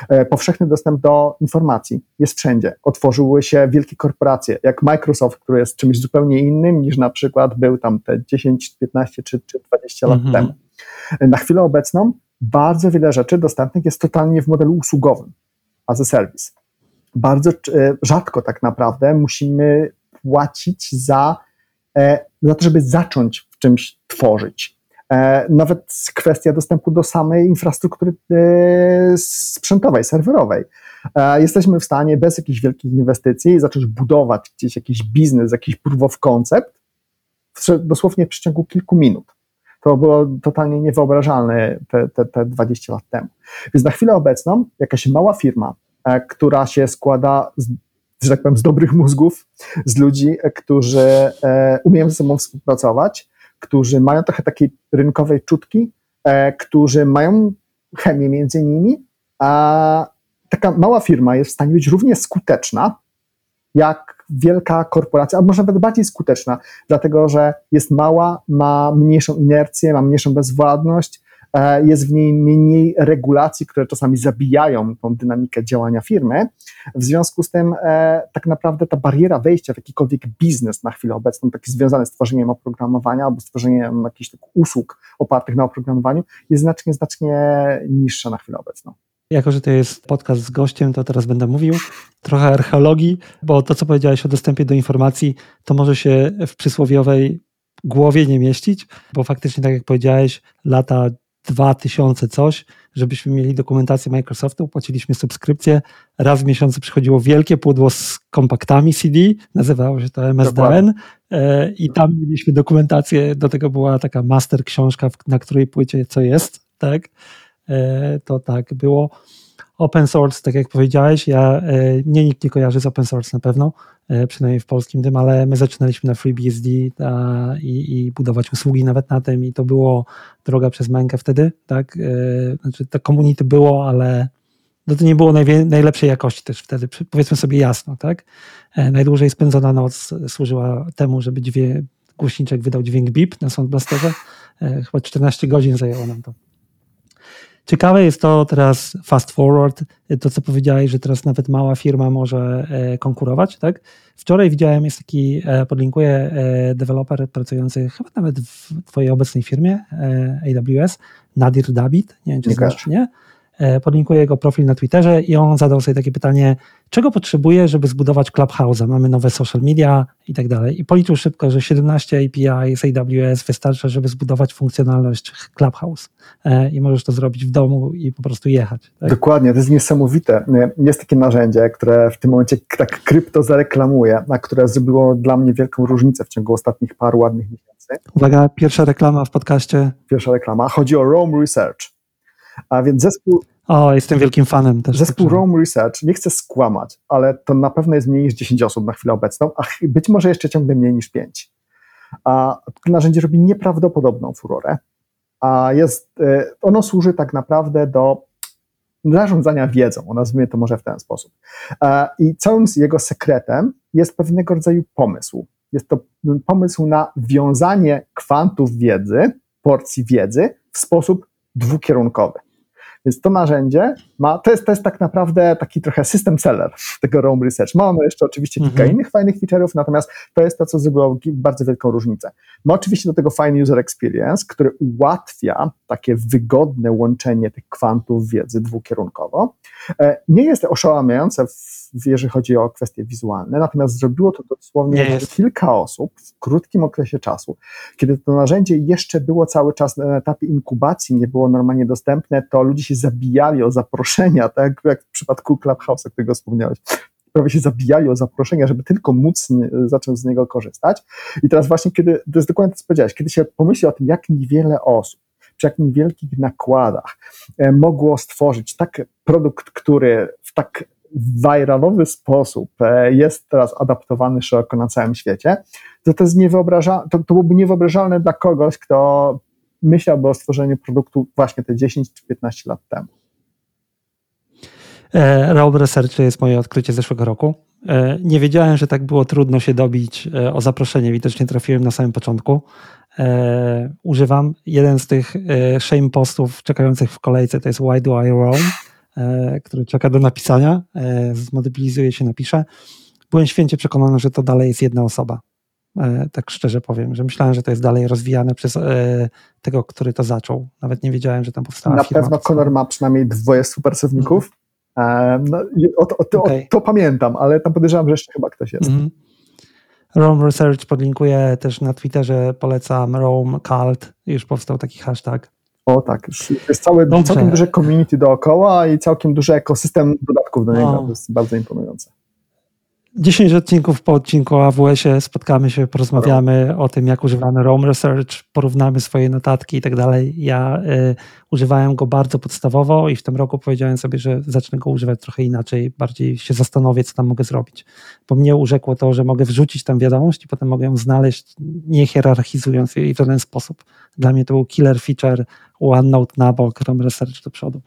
E, powszechny dostęp do informacji jest wszędzie. Otworzyły się wielkie korporacje, jak Microsoft, który jest czymś zupełnie innym niż na przykład był tam te 10, 15 czy, czy 20 lat mhm. temu. Na chwilę obecną bardzo wiele rzeczy dostępnych jest totalnie w modelu usługowym, as a service. Bardzo e, rzadko tak naprawdę musimy płacić za, e, za to, żeby zacząć w czymś tworzyć. E, nawet kwestia dostępu do samej infrastruktury e, sprzętowej, serwerowej. E, jesteśmy w stanie bez jakichś wielkich inwestycji zacząć budować gdzieś jakiś biznes, jakiś proof of concept dosłownie w przeciągu kilku minut. To było totalnie niewyobrażalne te, te, te 20 lat temu. Więc na chwilę obecną jakaś mała firma, która się składa z, że tak powiem, z dobrych mózgów, z ludzi, którzy umieją ze sobą współpracować, którzy mają trochę takiej rynkowej czutki, e, którzy mają chemię między nimi, a taka mała firma jest w stanie być równie skuteczna jak wielka korporacja, a może nawet bardziej skuteczna, dlatego że jest mała, ma mniejszą inercję, ma mniejszą bezwładność, jest w niej mniej regulacji, które czasami zabijają tą dynamikę działania firmy. W związku z tym e, tak naprawdę ta bariera wejścia w jakikolwiek biznes na chwilę obecną, taki związany z tworzeniem oprogramowania albo stworzeniem jakichś usług opartych na oprogramowaniu, jest znacznie, znacznie niższa na chwilę obecną. Jako, że to jest podcast z gościem, to teraz będę mówił trochę archeologii, bo to, co powiedziałeś o dostępie do informacji, to może się w przysłowiowej głowie nie mieścić, bo faktycznie, tak jak powiedziałeś, lata 2000 coś, żebyśmy mieli dokumentację Microsoftu, płaciliśmy subskrypcję. Raz w miesiącu przychodziło wielkie pudło z kompaktami CD, nazywało się to MSDN e, i tam mieliśmy dokumentację, do tego była taka master książka, na której płycie co jest, tak? E, to tak było. Open source, tak jak powiedziałeś, ja, e, mnie nikt nie kojarzy z open source na pewno, przynajmniej w polskim tym, ale my zaczynaliśmy na FreeBSD i, i, budować usługi nawet na tym i to było droga przez mękę wtedy, tak, e, znaczy to community było, ale no to nie było najlepszej jakości też wtedy, powiedzmy sobie jasno, tak. Najdłużej spędzona noc służyła temu, żeby dźwięk, głośniczek wydał dźwięk bip na Soundblasterze, chyba 14 godzin zajęło nam to. Ciekawe jest to teraz fast forward, to co powiedziałeś, że teraz nawet mała firma może e, konkurować, tak? Wczoraj widziałem, jest taki, e, podlinkuję, e, deweloper pracujący chyba nawet w twojej obecnej firmie AWS, Nadir Dabit, nie wiem czy nie znasz, nie? Podlinkuję jego profil na Twitterze i on zadał sobie takie pytanie, czego potrzebuje, żeby zbudować Clubhouse'a? Mamy nowe social media i tak dalej. I policzył szybko, że 17 API z AWS wystarcza, żeby zbudować funkcjonalność Clubhouse. E, I możesz to zrobić w domu i po prostu jechać. Tak? Dokładnie, to jest niesamowite. Jest takie narzędzie, które w tym momencie tak krypto zareklamuje, a które zrobiło dla mnie wielką różnicę w ciągu ostatnich paru ładnych miesięcy. Uwaga, pierwsza reklama w podcaście. Pierwsza reklama. Chodzi o Rome Research. A więc zespół. O, jestem wielkim fanem też. Zespół Rome Research, nie chcę skłamać, ale to na pewno jest mniej niż 10 osób na chwilę obecną, a być może jeszcze ciągle mniej niż 5. A to narzędzie robi nieprawdopodobną furorę, a jest, e, ono służy tak naprawdę do zarządzania wiedzą, nazwijmy to może w ten sposób. I całym jego sekretem jest pewnego rodzaju pomysł. Jest to pomysł na wiązanie kwantów wiedzy, porcji wiedzy w sposób dwukierunkowy. Więc to narzędzie ma, to jest, to jest tak naprawdę taki trochę system seller tego Roam Research. Mamy jeszcze oczywiście kilka mhm. innych fajnych feature'ów, natomiast to jest to, co zrobiło bardzo wielką różnicę. Ma oczywiście do tego fajny user experience, który ułatwia takie wygodne łączenie tych kwantów wiedzy dwukierunkowo. E, nie jest oszałamiające w jeżeli chodzi o kwestie wizualne, natomiast zrobiło to dosłownie kilka osób w krótkim okresie czasu. Kiedy to narzędzie jeszcze było cały czas na etapie inkubacji, nie było normalnie dostępne, to ludzie się zabijali o zaproszenia, tak jak w przypadku Clubhouse, o którego wspomniałeś prawie się zabijali o zaproszenia, żeby tylko móc zacząć z niego korzystać. I teraz właśnie, kiedy, to jest dokładnie to, co powiedziałeś, kiedy się pomyśli o tym, jak niewiele osób przy jak niewielkich nakładach e, mogło stworzyć tak produkt, który w tak viralowy sposób e, jest teraz adaptowany szeroko na całym świecie, to to, jest niewyobrażalne, to, to byłoby niewyobrażalne dla kogoś, kto myślałby o stworzeniu produktu właśnie te 10 czy 15 lat temu. E, Raub Research to jest moje odkrycie zeszłego roku. E, nie wiedziałem, że tak było trudno się dobić o zaproszenie. Widocznie trafiłem na samym początku. Używam. Jeden z tych shame postów czekających w kolejce to jest Why do I roam? E, który czeka do napisania, e, zmodybilizuje się, napisze. Byłem święcie przekonany, że to dalej jest jedna osoba. E, tak szczerze powiem, że myślałem, że to jest dalej rozwijane przez tego, który to zaczął. Nawet nie wiedziałem, że tam powstała Na firma. pewno Conor ma przynajmniej dwoje współpracowników. Mm. No, o, o, to, okay. to, pamiętam, ale tam podejrzewam, że jeszcze chyba ktoś jest. Mm. Rome Research podlinkuję też na Twitterze, polecam Rome Cult, już powstał taki hashtag. O tak, już jest całe, całkiem duże community dookoła i całkiem duży ekosystem dodatków do niego. To jest bardzo imponujące. 10 odcinków po odcinku o AWS-ie spotkamy się, porozmawiamy o tym, jak używamy Roam Research, porównamy swoje notatki i tak dalej. Ja y, używałem go bardzo podstawowo i w tym roku powiedziałem sobie, że zacznę go używać trochę inaczej, bardziej się zastanowię, co tam mogę zrobić. Bo mnie urzekło to, że mogę wrzucić tam wiadomość i potem mogę ją znaleźć, nie hierarchizując jej w żaden sposób. Dla mnie to był killer feature, OneNote na bok, Roam Research do przodu.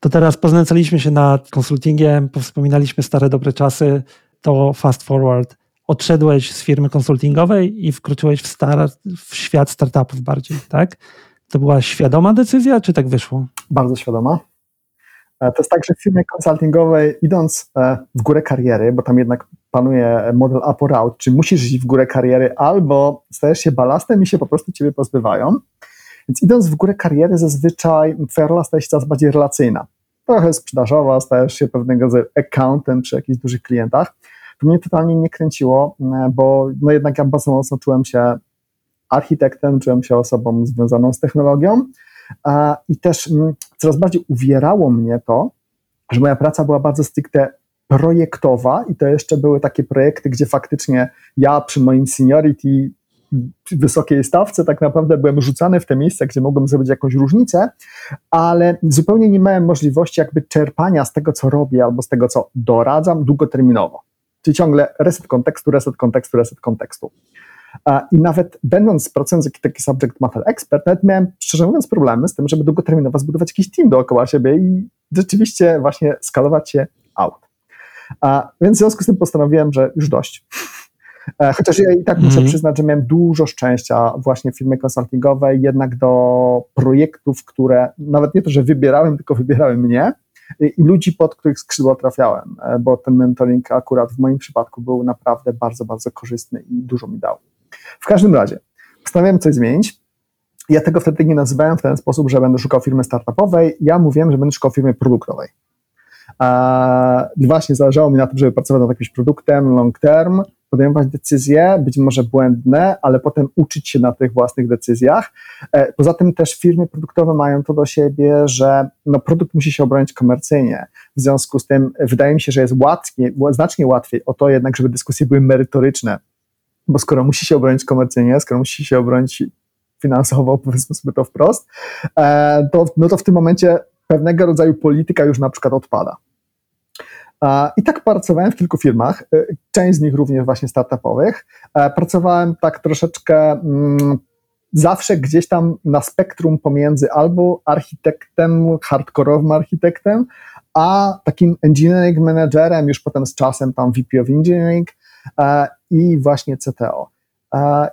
To teraz poznęcaliśmy się nad konsultingiem, wspominaliśmy stare dobre czasy, to fast forward, odszedłeś z firmy konsultingowej i wkroczyłeś w, start, w świat startupów bardziej, tak? To była świadoma decyzja, czy tak wyszło? Bardzo świadoma. E, to jest tak, że w firmie konsultingowej idąc e, w górę kariery, bo tam jednak panuje model up or out, czy musisz iść w górę kariery, albo stajesz się balastem i się po prostu ciebie pozbywają. Więc idąc w górę kariery, zazwyczaj twoja rola staje się coraz bardziej relacyjna. Trochę sprzedażowa, stajesz się pewnego rodzaju accountem przy jakichś dużych klientach mnie totalnie nie kręciło, bo no jednak ja bardzo mocno czułem się architektem, czułem się osobą związaną z technologią i też coraz bardziej uwierało mnie to, że moja praca była bardzo stricte projektowa i to jeszcze były takie projekty, gdzie faktycznie ja przy moim seniority wysokiej stawce tak naprawdę byłem rzucany w te miejsca, gdzie mogłem zrobić jakąś różnicę, ale zupełnie nie miałem możliwości jakby czerpania z tego, co robię albo z tego, co doradzam długoterminowo. Czyli ciągle reset kontekstu, reset kontekstu, reset kontekstu. I nawet będąc pracując jako taki subject matter expert, nawet miałem, szczerze mówiąc, problemy z tym, żeby długoterminowo zbudować jakiś team dookoła siebie i rzeczywiście właśnie skalować się out. A, więc w związku z tym postanowiłem, że już dość. E, chociaż ja i tak muszę mm -hmm. przyznać, że miałem dużo szczęścia właśnie w firmie konsultingowej, jednak do projektów, które nawet nie to, że wybierałem, tylko wybierały mnie, i ludzi, pod których skrzydła trafiałem, e, bo ten mentoring akurat w moim przypadku był naprawdę bardzo, bardzo korzystny i dużo mi dał. W każdym razie, postanowiłem coś zmienić. Ja tego wtedy nie nazywałem w ten sposób, że będę szukał firmy startupowej. Ja mówiłem, że będę szukał firmy produktowej. I właśnie zależało mi na tym, żeby pracować nad jakimś produktem long term, podejmować decyzje, być może błędne, ale potem uczyć się na tych własnych decyzjach. E, poza tym też firmy produktowe mają to do siebie, że no, produkt musi się obronić komercyjnie. W związku z tym wydaje mi się, że jest łatwiej, znacznie łatwiej o to jednak, żeby dyskusje były merytoryczne, bo skoro musi się obronić komercyjnie, skoro musi się obronić finansowo, powiedzmy sobie to wprost, e, to, no to w tym momencie pewnego rodzaju polityka już na przykład odpada. I tak pracowałem w kilku firmach, e, część z nich również właśnie startupowych. E, pracowałem tak troszeczkę mm, zawsze gdzieś tam na spektrum pomiędzy albo architektem, hardkorowym architektem, a takim engineering managerem, już potem z czasem tam VP of Engineering e, i właśnie CTO.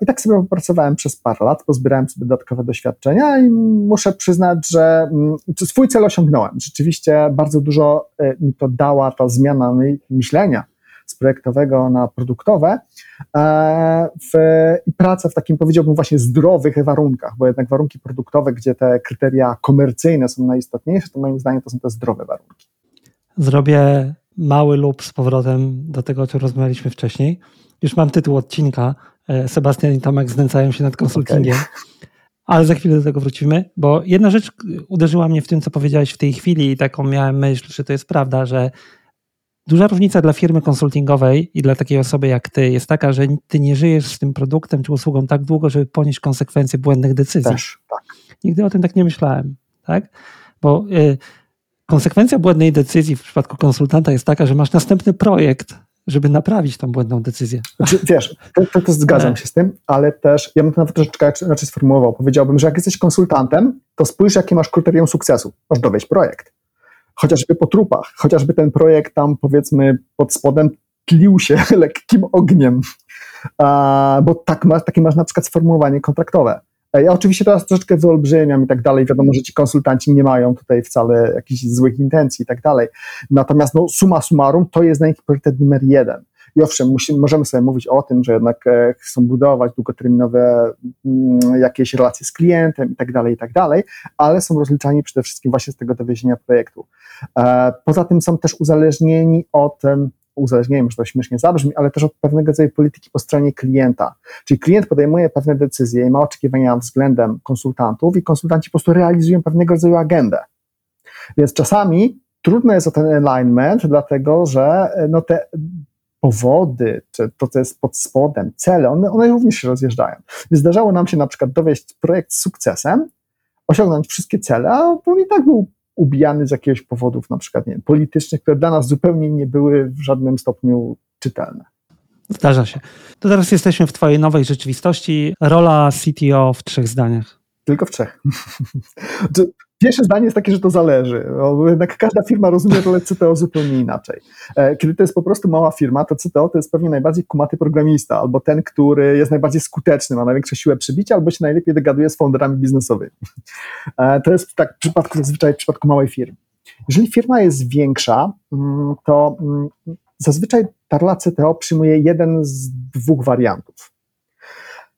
I tak sobie pracowałem przez parę lat, pozbierałem sobie dodatkowe doświadczenia i muszę przyznać, że mm, swój cel osiągnąłem. Rzeczywiście bardzo dużo e, mi to dała ta zmiana myślenia z projektowego na produktowe e, i praca w takim, powiedziałbym, właśnie zdrowych warunkach, bo jednak warunki produktowe, gdzie te kryteria komercyjne są najistotniejsze, to moim zdaniem to są te zdrowe warunki. Zrobię mały lub z powrotem do tego, o czym rozmawialiśmy wcześniej. Już mam tytuł odcinka, E, Sebastian i Tomek znęcają się nad konsultingiem. Okay. Ale za chwilę do tego wrócimy, bo jedna rzecz uderzyła mnie w tym, co powiedziałeś w tej chwili i taką miałem myśl, że to jest prawda, że duża różnica dla firmy konsultingowej i dla takiej osoby jak ty jest taka, że ty nie żyjesz z tym produktem czy usługą tak długo, żeby ponieść konsekwencje błędnych decyzji. Też, tak. Nigdy o tym tak nie myślałem, tak? Bo y, konsekwencja błędnej decyzji w przypadku konsultanta jest taka, że masz następny projekt, żeby naprawić tą błędną decyzję. Znaczy, wiesz, to, to, to zgadzam się z tym, ale też ja bym to nawet troszeczkę inaczej sformułował. Powiedziałbym, że jak jesteś konsultantem, to spójrz, jakie masz kryterium sukcesu. Masz dowieść projekt. Chociażby po trupach, chociażby ten projekt tam powiedzmy pod spodem tlił się lekkim ogniem, a, bo tak masz, takie masz na przykład sformułowanie kontraktowe. Ja oczywiście teraz troszeczkę wyolbrzymiam i tak dalej. Wiadomo, że ci konsultanci nie mają tutaj wcale jakichś złych intencji i tak dalej. Natomiast no, suma summarum to jest dla nich priorytet numer jeden. I owszem, musimy, możemy sobie mówić o tym, że jednak e, chcą budować długoterminowe mm, jakieś relacje z klientem i tak dalej, i tak dalej, ale są rozliczani przede wszystkim właśnie z tego dowiezienia projektu. E, poza tym są też uzależnieni od uzależnieniem, że to śmiesznie zabrzmi, ale też od pewnego rodzaju polityki po stronie klienta. Czyli klient podejmuje pewne decyzje i ma oczekiwania względem konsultantów i konsultanci po prostu realizują pewnego rodzaju agendę. Więc czasami trudno jest o ten alignment, dlatego że no te powody, czy to, co jest pod spodem, cele, one, one również się rozjeżdżają. Zdarzało nam się na przykład dowieść projekt z sukcesem, osiągnąć wszystkie cele, a on i tak był ubijany z jakiegoś powodów, na przykład nie wiem, politycznych, które dla nas zupełnie nie były w żadnym stopniu czytelne. Zdarza się. To teraz jesteśmy w Twojej nowej rzeczywistości. Rola CTO w trzech zdaniach. Tylko w trzech. Pierwsze zdanie jest takie, że to zależy, jednak każda firma rozumie rolę CTO zupełnie inaczej. E, kiedy to jest po prostu mała firma, to CTO to jest pewnie najbardziej kumaty programista, albo ten, który jest najbardziej skuteczny, ma największą siłę przybicia, albo się najlepiej dogaduje z founderami biznesowymi. E, to jest tak w przypadku, zazwyczaj w przypadku małej firmy. Jeżeli firma jest większa, mm, to mm, zazwyczaj ta rola CTO przyjmuje jeden z dwóch wariantów.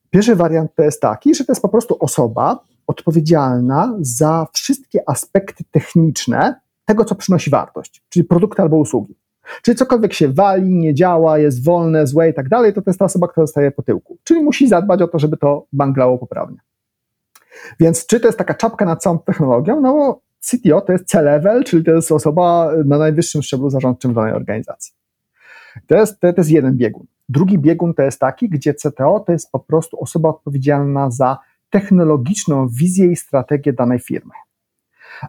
Pierwszy wariant to jest taki, że to jest po prostu osoba, odpowiedzialna za wszystkie aspekty techniczne tego, co przynosi wartość, czyli produkty albo usługi. Czyli cokolwiek się wali, nie działa, jest wolne, złe i tak dalej, to to jest ta osoba, która zostaje po tyłku. Czyli musi zadbać o to, żeby to banglało poprawnie. Więc czy to jest taka czapka nad całą technologią? No CTO to jest C-level, czyli to jest osoba na najwyższym szczeblu zarządczym danej organizacji. To jest, to jest jeden biegun. Drugi biegun to jest taki, gdzie CTO to jest po prostu osoba odpowiedzialna za technologiczną wizję i strategię danej firmy.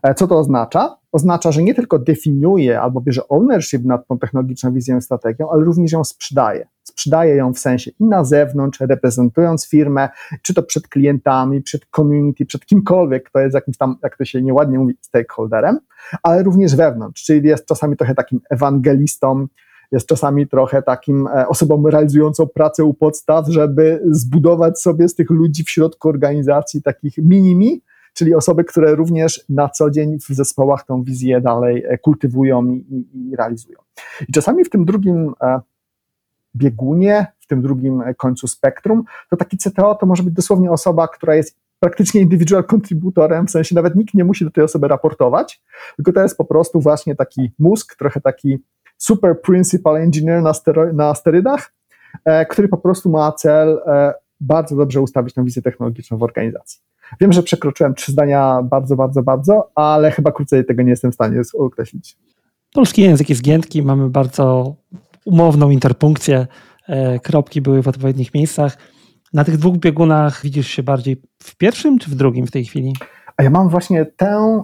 E, co to oznacza? Oznacza, że nie tylko definiuje albo bierze ownership nad tą technologiczną wizją i strategią, ale również ją sprzedaje. Sprzedaje ją w sensie i na zewnątrz, reprezentując firmę, czy to przed klientami, przed community, przed kimkolwiek, kto jest jakimś tam, jak to się nieładnie mówi, stakeholderem, ale również wewnątrz, czyli jest czasami trochę takim ewangelistą, jest czasami trochę takim e, osobą realizującą pracę u podstaw, żeby zbudować sobie z tych ludzi w środku organizacji takich minimi, czyli osoby, które również na co dzień w zespołach tą wizję dalej e, kultywują i, i, realizują. I czasami w tym drugim e, biegunie, w tym drugim końcu spektrum, to taki CTO to może być dosłownie osoba, która jest praktycznie indywidual contributorem, w sensie nawet nikt nie musi do tej osoby raportować, tylko to jest po prostu właśnie taki mózg, trochę taki super principal engineer na, stero, na sterydach, e, który po prostu ma cel e, bardzo dobrze ustawić tę wizję technologiczną w organizacji. Wiem, że przekroczyłem trzy zdania bardzo, bardzo, bardzo, ale chyba krócej tego nie jestem w stanie określić. Polski język jest giętki, mamy bardzo umowną interpunkcję, e, kropki były w odpowiednich miejscach. Na tych dwóch biegunach widzisz się bardziej w pierwszym czy w drugim w tej chwili? A ja mam właśnie tę,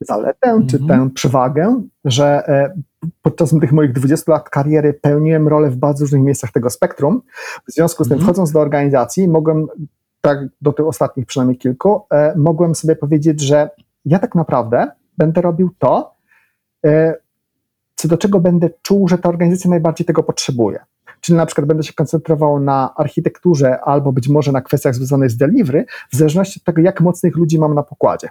zaletę, mhm. czy tę przewagę, że e, podczas tych moich 20 lat kariery pełniłem rolę w bardzo różnych miejscach tego spektrum. W związku z tym, mhm. wchodząc do organizacji, mogłem, tak do tych ostatnich przynajmniej kilku, e, mogłem sobie powiedzieć, że ja tak naprawdę będę robił to, e, co do czego będę czuł, że ta organizacja najbardziej tego potrzebuje. Czyli na przykład będę się koncentrował na architekturze albo być może na kwestiach związanych z delivery, w zależności od tego, jak mocnych ludzi mam na pokładzie.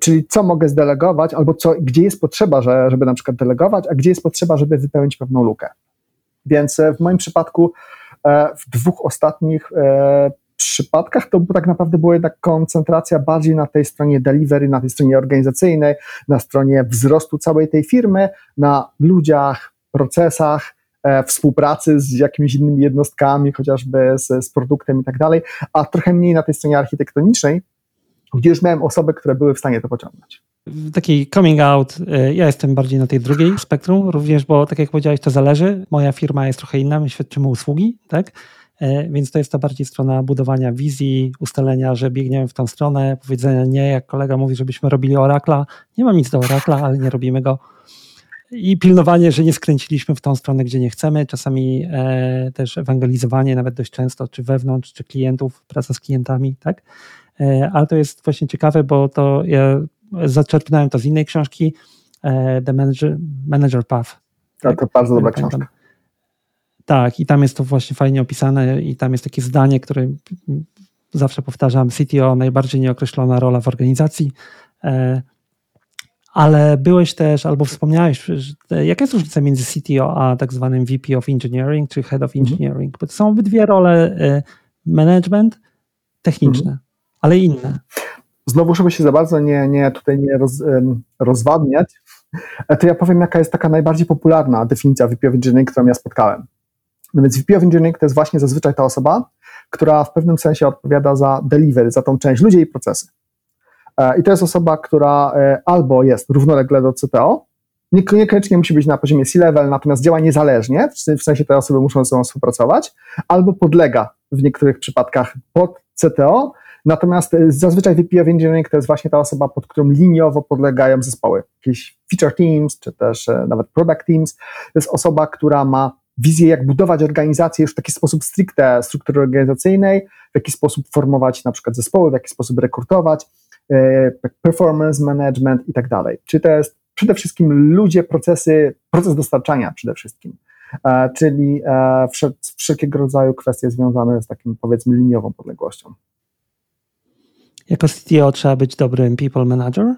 Czyli co mogę zdelegować, albo co, gdzie jest potrzeba, że, żeby na przykład delegować, a gdzie jest potrzeba, żeby wypełnić pewną lukę. Więc e, w moim przypadku e, w dwóch ostatnich e, przypadkach to tak naprawdę była jednak koncentracja bardziej na tej stronie delivery, na tej stronie organizacyjnej, na stronie wzrostu całej tej firmy, na ludziach, procesach, współpracy z jakimiś innymi jednostkami, chociażby z, z produktem i tak dalej, a trochę mniej na tej stronie architektonicznej, gdzie już miałem osoby, które były w stanie to pociągnąć. Taki coming out, y, ja jestem bardziej na tej drugiej spektrum, również, bo tak jak powiedziałeś, to zależy. Moja firma jest trochę inna, my świadczymy usługi, tak? Y, więc to jest ta bardziej strona budowania wizji, ustalenia, że biegniemy w tą stronę, powiedzenia nie, jak kolega mówi, żebyśmy robili Oracla. Nie mam nic do Oracla, ale nie robimy go. I pilnowanie, że nie skręciliśmy w tą stronę, gdzie nie chcemy. Czasami e, też ewangelizowanie, nawet dość często, czy wewnątrz, czy klientów, praca z klientami, tak? E, ale to jest właśnie ciekawe, bo to ja zaczerpnąłem to z innej książki, e, The Manager, Manager Path. Tak, to bardzo dobra książka. Tak, i tam jest to właśnie fajnie opisane i tam jest takie zdanie, które zawsze powtarzam, CTO najbardziej nieokreślona rola w organizacji, e, ale byłeś też, albo wspomniałeś, jaka jest różnica między CTO a tak zwanym VP of Engineering czy Head of mhm. Engineering? Bo to są obydwie role management techniczne. Mhm ale inne. Znowu, żeby się za bardzo nie, nie tutaj nie roz, rozwadniać, e, to ja powiem, jaka jest taka najbardziej popularna definicja VP of Engineering, którą ja spotkałem. No więc VP of Engineering to jest właśnie zazwyczaj ta osoba, która w pewnym sensie odpowiada za delivery, za tą część ludzi i procesy. E, I to jest osoba, która e, albo jest równolegle do CTO, niekoniecznie musi być na poziomie C-level, natomiast działa niezależnie, w sensie te osoby muszą ze sobą współpracować, albo podlega w niektórych przypadkach pod CTO, Natomiast y, zazwyczaj VP of Engineering to jest właśnie ta osoba, pod którą liniowo podlegają zespoły. Jakieś feature teams, czy też e, nawet product teams. To jest osoba, która ma wizję, jak budować organizację już w taki sposób stricte struktury organizacyjnej, w jaki sposób formować na przykład zespoły, w jaki sposób rekrutować, e, performance management i tak dalej. Czy to jest przede wszystkim ludzie, procesy, proces dostarczania przede wszystkim, e, czyli wszelkiego rodzaju kwestie związane z takim powiedzmy liniową podległością. Jako CTO trzeba być dobrym people manager?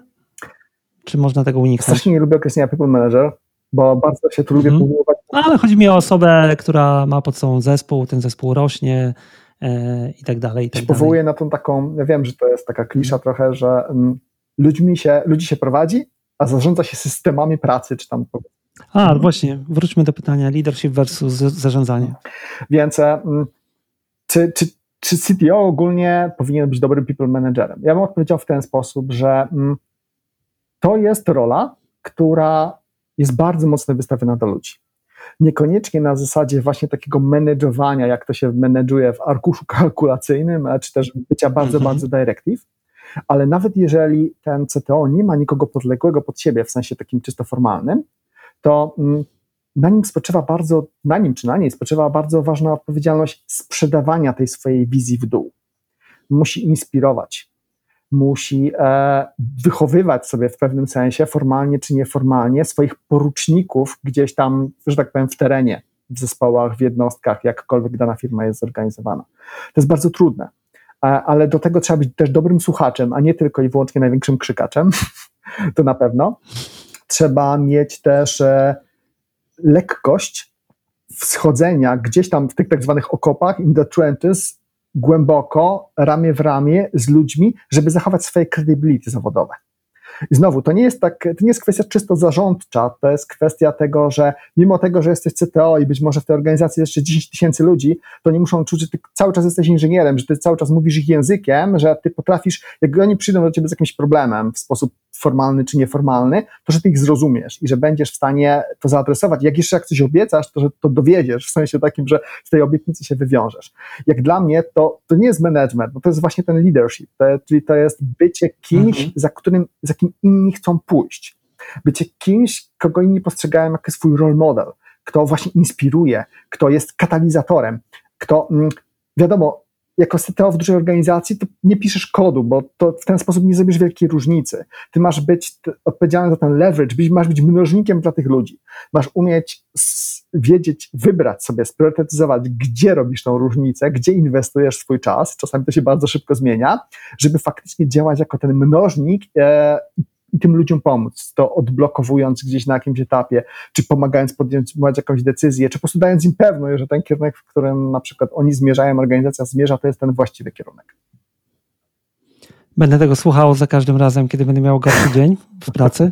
Czy można tego uniknąć? Strasznie nie lubię określenia people manager, bo bardzo się tu lubię mm. porównywać. No, ale chodzi mi o osobę, która ma pod sobą zespół, ten zespół rośnie e, i tak dalej. I tak powołuję na tą taką, ja wiem, że to jest taka klisza mm. trochę, że mm, ludźmi się, ludzi się prowadzi, a zarządza się systemami pracy, czy tam a, mhm. właśnie, wróćmy do pytania leadership versus zarządzanie. Więc mm, czy, czy, czy CTO ogólnie powinien być dobrym people managerem? Ja bym odpowiedział w ten sposób, że mm, to jest rola, która jest bardzo mocno wystawiona do ludzi. Niekoniecznie na zasadzie właśnie takiego manageowania, jak to się menedżuje w arkuszu kalkulacyjnym, czy też bycia bardzo, mhm. bardzo directive, ale nawet jeżeli ten CTO nie ma nikogo podległego pod siebie w sensie takim czysto formalnym, to mm, na nim spoczywa bardzo, na nim czy na niej spoczywa bardzo ważna odpowiedzialność sprzedawania tej swojej wizji w dół. Musi inspirować, musi e, wychowywać sobie w pewnym sensie, formalnie czy nieformalnie, swoich poruczników gdzieś tam, że tak powiem, w terenie, w zespołach, w jednostkach, jakkolwiek dana firma jest zorganizowana. To jest bardzo trudne, e, ale do tego trzeba być też dobrym słuchaczem, a nie tylko i wyłącznie największym krzykaczem. to na pewno. Trzeba mieć też e, lekkość wschodzenia gdzieś tam w tych tak zwanych okopach, in the trenches, głęboko, ramię w ramię z ludźmi, żeby zachować swoje credibility zawodowe. I znowu, to nie jest tak, to nie jest kwestia czysto zarządcza, to jest kwestia tego, że mimo tego, że jesteś CTO i być może w tej organizacji jest jeszcze 10 tysięcy ludzi, to nie muszą czuć, że ty cały czas jesteś inżynierem, że ty cały czas mówisz ich językiem, że ty potrafisz, jak oni przyjdą do ciebie z jakimś problemem w sposób formalny czy nieformalny, to że ty ich zrozumiesz i że będziesz w stanie to zaadresować. Jak jeszcze jak coś obiecasz, to że to dowiedziesz, w sensie takim, że z tej obietnicy się wywiążesz. Jak dla mnie to, to nie jest management, bo to jest właśnie ten leadership, to, czyli to jest bycie kimś, mhm. za, którym, za kim inni chcą pójść. Bycie kimś, kogo inni postrzegają jako swój role model, kto właśnie inspiruje, kto jest katalizatorem, kto, mm, wiadomo, jako CTO w dużej organizacji, to nie piszesz kodu, bo to w ten sposób nie zrobisz wielkiej różnicy. Ty masz być odpowiedzialny za ten leverage, masz być mnożnikiem dla tych ludzi. Masz umieć wiedzieć, wybrać sobie, spriorytetyzować, gdzie robisz tą różnicę, gdzie inwestujesz swój czas. Czasami to się bardzo szybko zmienia, żeby faktycznie działać jako ten mnożnik e, i tym ludziom pomóc, to odblokowując gdzieś na jakimś etapie, czy pomagając podjąć jakąś decyzję, czy po prostu dając im pewność, że ten kierunek, w którym na przykład oni zmierzają, organizacja zmierza, to jest ten właściwy kierunek. Będę tego słuchał za każdym razem, kiedy będę miał gorszy dzień w pracy.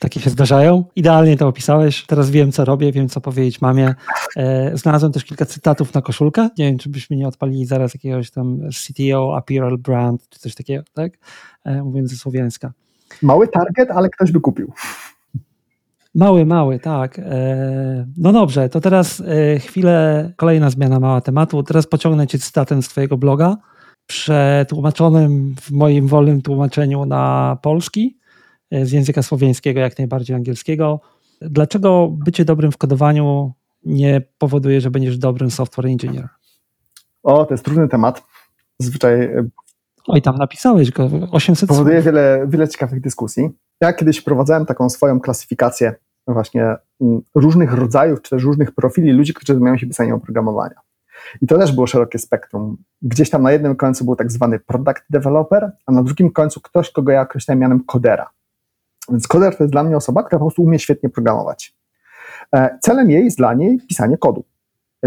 Takie się zdarzają. Idealnie to opisałeś. Teraz wiem, co robię, wiem, co powiedzieć mamie. E, znalazłem też kilka cytatów na koszulkę. Nie wiem, czy byśmy nie odpalili zaraz jakiegoś tam CTO, apparel brand, czy coś takiego, tak? E, mówiąc ze słowiańska. Mały target, ale ktoś by kupił. Mały, mały, tak. E, no dobrze, to teraz e, chwilę, kolejna zmiana mała tematu. Teraz pociągnę cię cytatem z twojego bloga, przetłumaczonym w moim wolnym tłumaczeniu na polski, e, z języka słowiańskiego, jak najbardziej angielskiego. Dlaczego bycie dobrym w kodowaniu nie powoduje, że będziesz dobrym software engineer? O, to jest trudny temat. Zazwyczaj Oj, tam napisałeś go 800 Powoduje wiele, wiele ciekawych dyskusji. Ja kiedyś prowadzałem taką swoją klasyfikację właśnie mm, różnych rodzajów, czy też różnych profili ludzi, którzy zajmują się pisaniem oprogramowania. I to też było szerokie spektrum. Gdzieś tam na jednym końcu był tak zwany product developer, a na drugim końcu ktoś, kogo ja określałem mianem kodera. Więc koder to jest dla mnie osoba, która po prostu umie świetnie programować. E, celem jej jest dla niej pisanie kodu.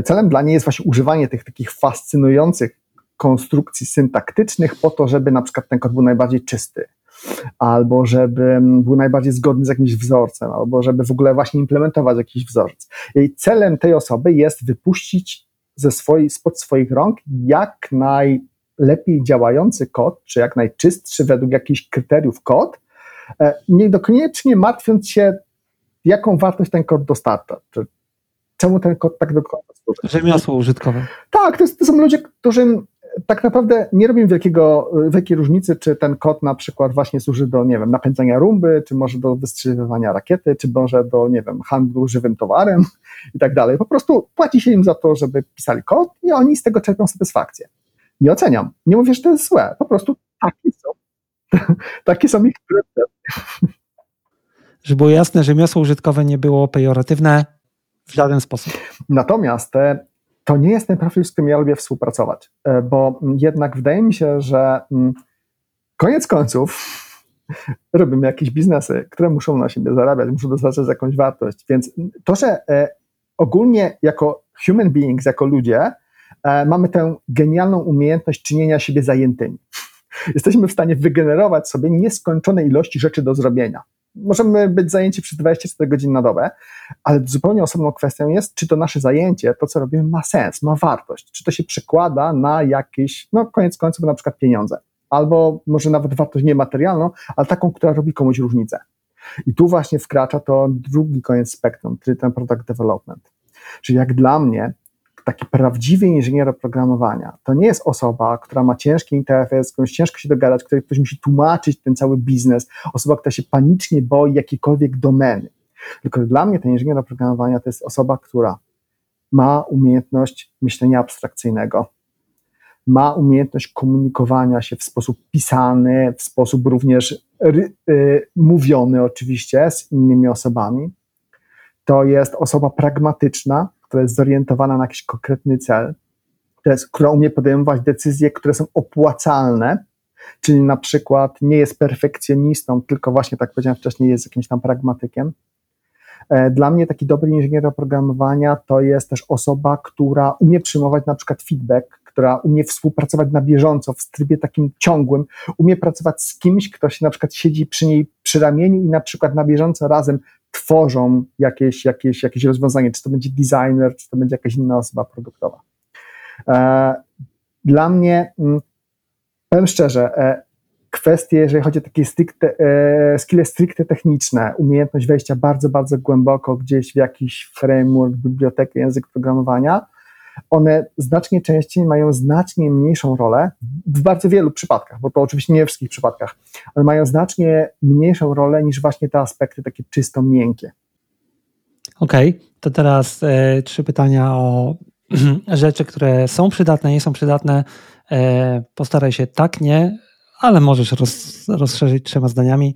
Celem dla niej jest właśnie używanie tych takich fascynujących konstrukcji syntaktycznych po to, żeby na przykład ten kod był najbardziej czysty, albo żeby był najbardziej zgodny z jakimś wzorcem, albo żeby w ogóle właśnie implementować jakiś wzorzec. Jej celem tej osoby jest wypuścić ze swojej, spod swoich rąk jak najlepiej działający kod, czy jak najczystszy według jakichś kryteriów kod, e, niekoniecznie martwiąc się, jaką wartość ten kod dostarcza. Czy czemu ten kod tak do końca służy. Rzemiosło użytkowe. Tak, to, jest, to są ludzie, którym tak naprawdę nie robię wielkiego, wielkiej różnicy, czy ten kod na przykład właśnie służy do, nie wiem, napędzania rumby, czy może do wystrzeliwania rakiety, czy może do, nie wiem, handlu żywym towarem i tak dalej. Po prostu płaci się im za to, żeby pisali kod i oni z tego czerpią satysfakcję. Nie oceniam. Nie mówię, że to jest złe. Po prostu takie są. takie są ich. Żeby było jasne, że miosło użytkowe nie było pejoratywne w żaden sposób. Natomiast te to nie jest ten profil, z którym ja lubię współpracować, e, bo jednak wydaje mi się, że mm, koniec końców robimy jakieś biznesy, które muszą na siebie zarabiać, muszą dostarczać jakąś wartość, więc to, że e, ogólnie jako human beings, jako ludzie, e, mamy tę genialną umiejętność czynienia siebie zajętymi. Jesteśmy w stanie wygenerować sobie nieskończone ilości rzeczy do zrobienia możemy być zajęci przez 24 godziny na dobę, ale zupełnie osobną kwestią jest, czy to nasze zajęcie, to co robimy, ma sens, ma wartość, czy to się przekłada na jakieś, no koniec końców na przykład pieniądze, albo może nawet wartość niematerialną, ale taką, która robi komuś różnicę. I tu właśnie wkracza to drugi koniec spektrum, czyli ten product development. Czyli jak dla mnie taki prawdziwy inżynier oprogramowania to nie jest osoba, która ma ciężki interfejs, z którąś ciężko się dogadać, której ktoś musi tłumaczyć ten cały biznes, osoba, która się panicznie boi jakiejkolwiek domeny. Tylko dla mnie ten inżynier oprogramowania to jest osoba, która ma umiejętność myślenia abstrakcyjnego, ma umiejętność komunikowania się w sposób pisany, w sposób również y, mówiony oczywiście z innymi osobami. To jest osoba pragmatyczna, która jest zorientowana na jakiś konkretny cel, która, jest, która umie podejmować decyzje, które są opłacalne, czyli na przykład nie jest perfekcjonistą, tylko właśnie, tak powiedziałem wcześniej, jest jakimś tam pragmatykiem. E, dla mnie taki dobry inżynier oprogramowania to jest też osoba, która umie przyjmować na przykład feedback, która umie współpracować na bieżąco, w trybie takim ciągłym, umie pracować z kimś, kto się na przykład siedzi przy niej przy ramieniu i na przykład na bieżąco razem tworzą jakieś, jakieś, jakieś rozwiązanie, czy to będzie designer, czy to będzie jakaś inna osoba produktowa. E, dla mnie, mm, powiem szczerze, e, kwestie, jeżeli chodzi o takie stricte, e, skille stricte techniczne, umiejętność wejścia bardzo, bardzo głęboko gdzieś w jakiś framework, bibliotekę, język programowania, one znacznie częściej mają znacznie mniejszą rolę w bardzo wielu przypadkach, bo to oczywiście nie w wszystkich przypadkach, ale mają znacznie mniejszą rolę niż właśnie te aspekty takie czysto miękkie. Okej, okay, to teraz e, trzy pytania o rzeczy, które są przydatne, nie są przydatne. E, postaraj się tak, nie, ale możesz roz, rozszerzyć trzema zdaniami.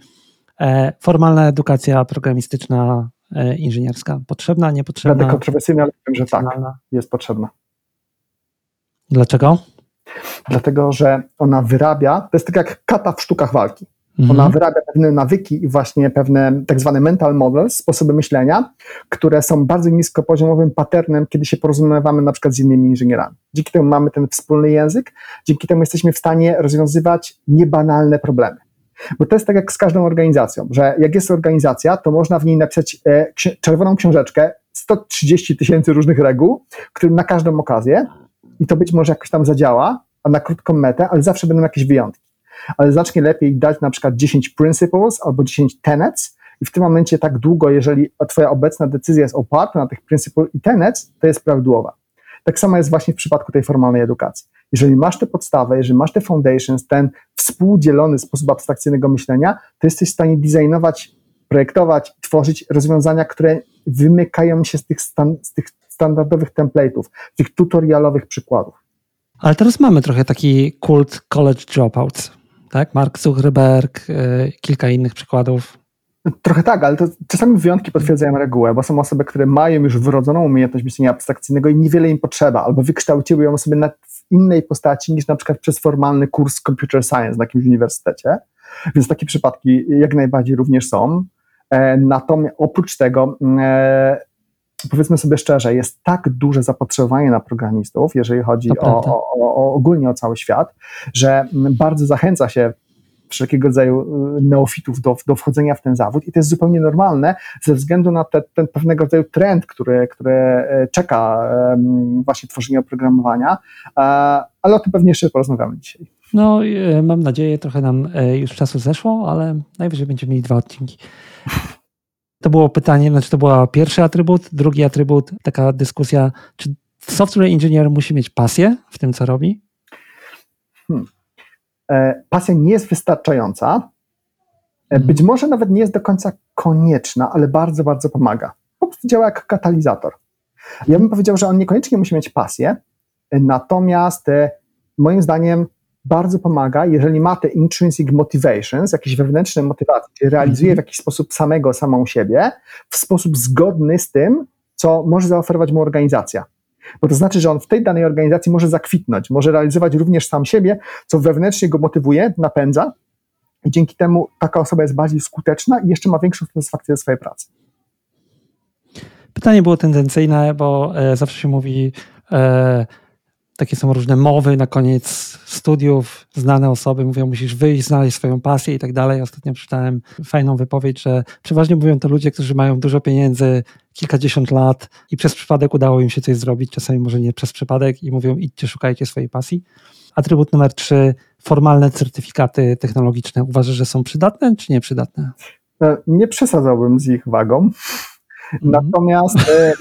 E, formalna edukacja programistyczna, inżynierska. Potrzebna, niepotrzebna? Będę kontrowersyjny, ale powiem, że tak, jest potrzebna. Dlaczego? Dlatego, że ona wyrabia, to jest tak jak kata w sztukach walki. Mhm. Ona wyrabia pewne nawyki i właśnie pewne tak zwane mental models, sposoby myślenia, które są bardzo niskopoziomowym patternem, kiedy się porozumiewamy na przykład z innymi inżynierami. Dzięki temu mamy ten wspólny język, dzięki temu jesteśmy w stanie rozwiązywać niebanalne problemy. Bo to jest tak jak z każdą organizacją, że jak jest organizacja, to można w niej napisać e, czerwoną książeczkę, 130 tysięcy różnych reguł, którym na każdą okazję i to być może jakoś tam zadziała, a na krótką metę, ale zawsze będą jakieś wyjątki ale znacznie lepiej dać na przykład 10 principles albo 10 tenets i w tym momencie tak długo, jeżeli twoja obecna decyzja jest oparta na tych principles i tenets, to jest prawidłowa. Tak samo jest właśnie w przypadku tej formalnej edukacji. Jeżeli masz te podstawy, jeżeli masz te foundations, ten współdzielony sposób abstrakcyjnego myślenia, to jesteś w stanie designować, projektować, tworzyć rozwiązania, które wymykają się z tych, stan, z tych standardowych template'ów, tych tutorialowych przykładów. Ale teraz mamy trochę taki kult college dropouts tak? Mark Zuckerberg, y, kilka innych przykładów. Trochę tak, ale to czasami wyjątki potwierdzają regułę, bo są osoby, które mają już wrodzoną umiejętność myślenia abstrakcyjnego i niewiele im potrzeba, albo wykształciły ją sobie na innej postaci niż na przykład przez formalny kurs computer science na jakimś uniwersytecie. Więc takie przypadki jak najbardziej również są. E, natomiast oprócz tego e, powiedzmy sobie szczerze, jest tak duże zapotrzebowanie na programistów, jeżeli chodzi o, o, o, ogólnie o cały świat, że bardzo zachęca się wszelkiego rodzaju y, neofitów do, do wchodzenia w ten zawód i to jest zupełnie normalne ze względu na te, ten pewnego rodzaju trend, który, który e, czeka właśnie tworzenie oprogramowania, e, ale o tym pewnie jeszcze porozmawiamy dzisiaj. No, e, mam nadzieję, trochę nam już czasu zeszło, ale najwyżej będziemy mieli dwa odcinki. To było pytanie, znaczy to był pierwszy atrybut, drugi atrybut, taka dyskusja, czy software engineer musi mieć pasję w tym, co robi? Hmm. E, pasja nie jest wystarczająca. E, być hmm. może nawet nie jest do końca konieczna, ale bardzo, bardzo pomaga. Po prostu działa jak katalizator. Ja bym powiedział, że on niekoniecznie musi mieć pasję, e, natomiast moim zdaniem bardzo pomaga, jeżeli ma te intrinsic motivations, jakieś wewnętrzne motywacje, realizuje w jakiś sposób samego, samą siebie, w sposób zgodny z tym, co może zaoferować mu organizacja. Bo to znaczy, że on w tej danej organizacji może zakwitnąć, może realizować również sam siebie, co wewnętrznie go motywuje, napędza, i dzięki temu taka osoba jest bardziej skuteczna i jeszcze ma większą satysfakcję ze swojej pracy. Pytanie było tendencyjne, bo e, zawsze się mówi, e, takie są różne mowy na koniec studiów, znane osoby mówią, musisz wyjść, znaleźć swoją pasję i tak dalej. Ostatnio przeczytałem fajną wypowiedź, że przeważnie mówią to ludzie, którzy mają dużo pieniędzy, kilkadziesiąt lat i przez przypadek udało im się coś zrobić, czasami może nie przez przypadek i mówią idźcie, szukajcie swojej pasji. Atrybut numer trzy, formalne certyfikaty technologiczne. Uważasz, że są przydatne czy nieprzydatne? E, nie przesadzałbym z ich wagą. -hmm. Natomiast e,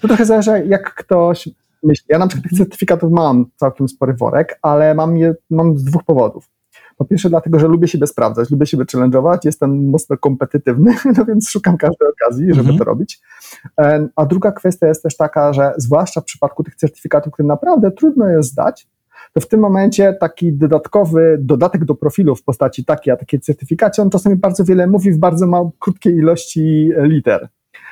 to trochę zależy, jak ktoś myśli. Ja na przykład tych certyfikatów mam całkiem spory worek, ale mam je mam z dwóch powodów. Po pierwsze dlatego, że lubię siebie sprawdzać, lubię siebie challenge'ować, jestem mocno kompetytywny, no więc szukam każdej okazji, żeby mhm. to robić. A druga kwestia jest też taka, że zwłaszcza w przypadku tych certyfikatów, które naprawdę trudno jest zdać, to w tym momencie taki dodatkowy dodatek do profilu w postaci takiej, a takiej certyfikacji, on czasami bardzo wiele mówi w bardzo mał, krótkiej ilości liter.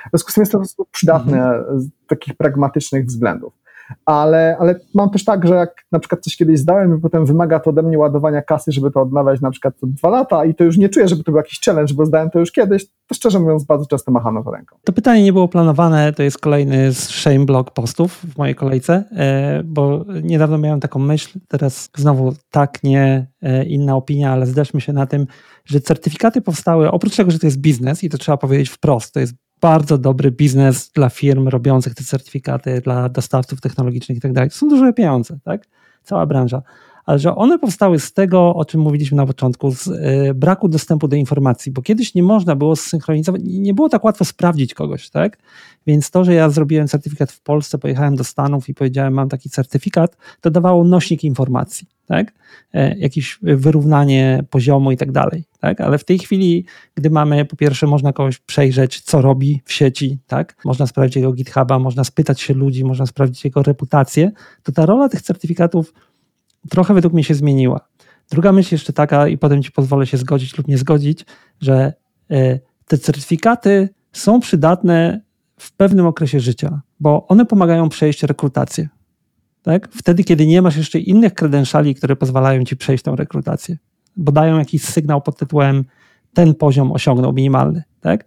W związku z tym jest to po prostu przydatne mhm. z takich pragmatycznych względów ale, ale mam też tak, że jak na przykład coś kiedyś zdałem i potem wymaga to ode mnie ładowania kasy, żeby to odnawiać na przykład co dwa lata i to już nie czuję, żeby to był jakiś challenge, bo zdałem to już kiedyś, to szczerze mówiąc bardzo często machano to ręką. To pytanie nie było planowane, to jest kolejny z shame blog postów w mojej kolejce, e, bo niedawno miałem taką myśl, teraz znowu tak, nie, e, inna opinia, ale zderzmy się na tym, że certyfikaty powstały, oprócz tego, że to jest biznes i to trzeba powiedzieć wprost, to jest bardzo dobry biznes dla firm robiących te certyfikaty, dla dostawców technologicznych i tak. To są duże pieniądze, tak? Cała branża. Ale że one powstały z tego, o czym mówiliśmy na początku, z y, braku dostępu do informacji, bo kiedyś nie można było zsynchronizować, nie było tak łatwo sprawdzić kogoś, tak? Więc to, że ja zrobiłem certyfikat w Polsce, pojechałem do Stanów i powiedziałem, mam taki certyfikat, to dawało nośnik informacji, tak? E, jakieś wyrównanie poziomu i tak dalej, tak? Ale w tej chwili, gdy mamy, po pierwsze, można kogoś przejrzeć, co robi w sieci, tak? Można sprawdzić jego GitHuba, można spytać się ludzi, można sprawdzić jego reputację, to ta rola tych certyfikatów trochę według mnie się zmieniła. Druga myśl jeszcze taka, i potem ci pozwolę się zgodzić lub nie zgodzić, że e, te certyfikaty są przydatne w pewnym okresie życia, bo one pomagają przejść rekrutację. Tak? Wtedy, kiedy nie masz jeszcze innych kredenszali, które pozwalają ci przejść tą rekrutację, bo dają jakiś sygnał pod tytułem ten poziom osiągnął minimalny. Tak?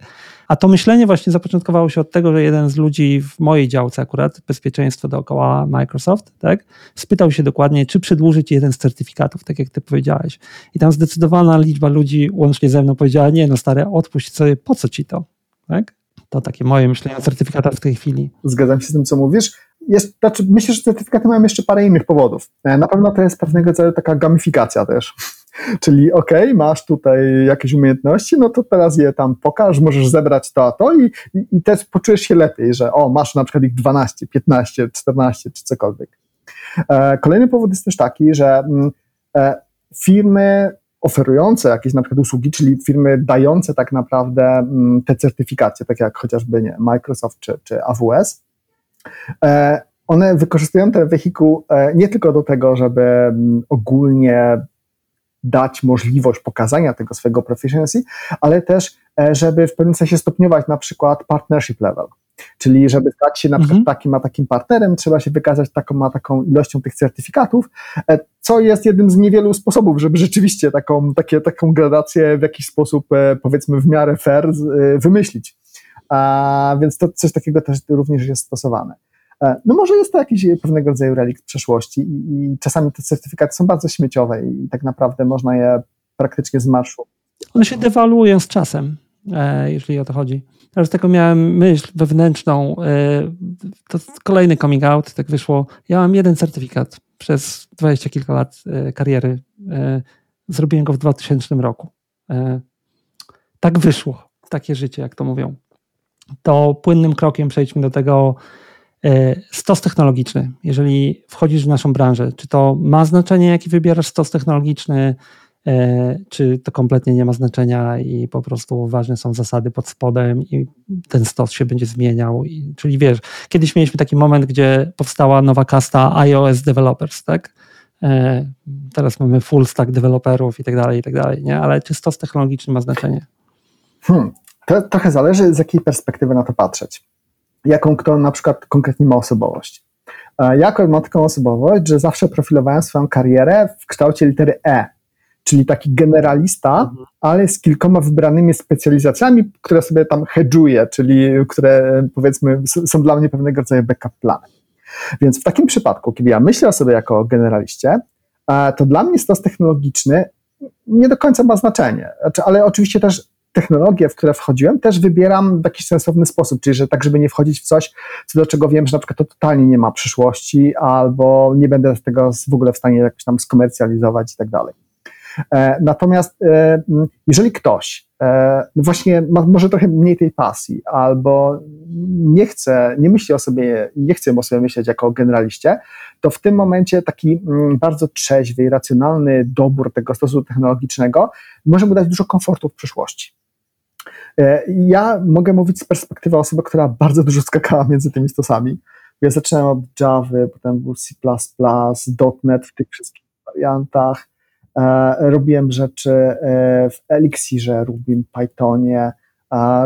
A to myślenie właśnie zapoczątkowało się od tego, że jeden z ludzi w mojej działce akurat, bezpieczeństwo dookoła Microsoft, tak, spytał się dokładnie, czy przedłużyć jeden z certyfikatów, tak jak ty powiedziałeś. I tam zdecydowana liczba ludzi łącznie ze mną powiedziała, nie no stary, odpuść sobie, po co ci to? Tak? To takie moje myślenie o certyfikatach w tej chwili. Zgadzam się z tym, co mówisz. Jest, znaczy, myślę, że certyfikaty mają jeszcze parę innych powodów. E, na pewno to jest pewnego rodzaju taka gamifikacja też. Czyli ok, masz tutaj jakieś umiejętności, no to teraz je tam pokaż, możesz zebrać to a to i, i, i też poczujesz się lepiej, że o, masz na przykład ich 12, 15, 14 czy cokolwiek. E, kolejny powód jest też taki, że mm, e, firmy oferujące jakieś na przykład usługi, czyli firmy dające tak naprawdę mm, te certyfikacje, tak jak chociażby nie, Microsoft czy, czy AWS, e, one wykorzystują ten wehikuł nie tylko do tego, żeby mm, ogólnie dać możliwość pokazania tego swojego proficiency, ale też, e, żeby w pewnym sensie stopniować na przykład partnership level. Czyli żeby stać się na przykład mhm. takim a takim partnerem, trzeba się wykazać taką a taką ilością tych certyfikatów, e, co jest jednym z niewielu sposobów, żeby rzeczywiście taką, takie, taką gradację w jakiś sposób, e, powiedzmy, w miarę fair wymyślić. A, więc to coś takiego też również jest stosowane. E, no może jest to jakiś pewnego rodzaju relikt przeszłości i, i czasami te certyfikaty są bardzo śmieciowe i tak naprawdę można je praktycznie z marszu. One się dewaluują z czasem, e, jeżeli o to chodzi. Ja już taką miałem myśl wewnętrzną, e, to kolejny coming out, tak wyszło. Ja mam jeden certyfikat przez dwadzieścia kilka lat kariery. Zrobiłem go w 2000 roku. Tak wyszło, takie życie, jak to mówią. To płynnym krokiem przejdźmy do tego, stos technologiczny, jeżeli wchodzisz w naszą branżę, czy to ma znaczenie, jaki wybierasz stos technologiczny, e, czy to kompletnie nie ma znaczenia i po prostu ważne są zasady pod spodem i ten stos się będzie zmieniał. czyli wiesz, kiedyś mieliśmy taki moment, gdzie powstała nowa kasta iOS developers, tak? E, teraz mamy full stack deweloperów i tak dalej, i tak dalej, nie? Ale czy stos technologiczny ma znaczenie? Hmm. To trochę zależy, z jakiej perspektywy na to patrzeć jaką kto na przykład konkretnie ma osobowość. E, ja mam taką osobowość, że zawsze profilowałem swoją karierę w kształcie litery E, czyli taki generalista, mhm. ale z kilkoma wybranymi specjalizacjami, które sobie tam hedżuję, czyli które powiedzmy są dla mnie pewnego rodzaju backup planem. Więc w takim przypadku, kiedy ja myślę o sobie jako generaliście, e, to dla mnie stos technologiczny nie do końca ma znaczenie. Znaczy, ale oczywiście też technologie, w które wchodziłem, też wybieram w jakiś sensowny sposób, czyli że tak, żeby nie wchodzić w coś, co do czego wiem, że na przykład to totalnie nie ma przyszłości, albo nie będę tego w ogóle w stanie jakoś tam skomercjalizować i tak dalej. E, natomiast e, jeżeli ktoś e, no właśnie ma może trochę mniej tej pasji, albo nie chce, nie myśli o sobie, nie chce o sobie myśleć jako o generaliście, to w tym momencie taki bardzo trzeźwy i racjonalny dobór tego stosu technologicznego może mu dać dużo komfortu w przyszłości. Ja mogę mówić z perspektywy osoby, która bardzo dużo skakała między tymi stosami. Ja zaczynałem od Java, potem był C++, .NET w tych wszystkich wariantach, E, robiłem rzeczy e, w Elixirze, robiłem Pythonie,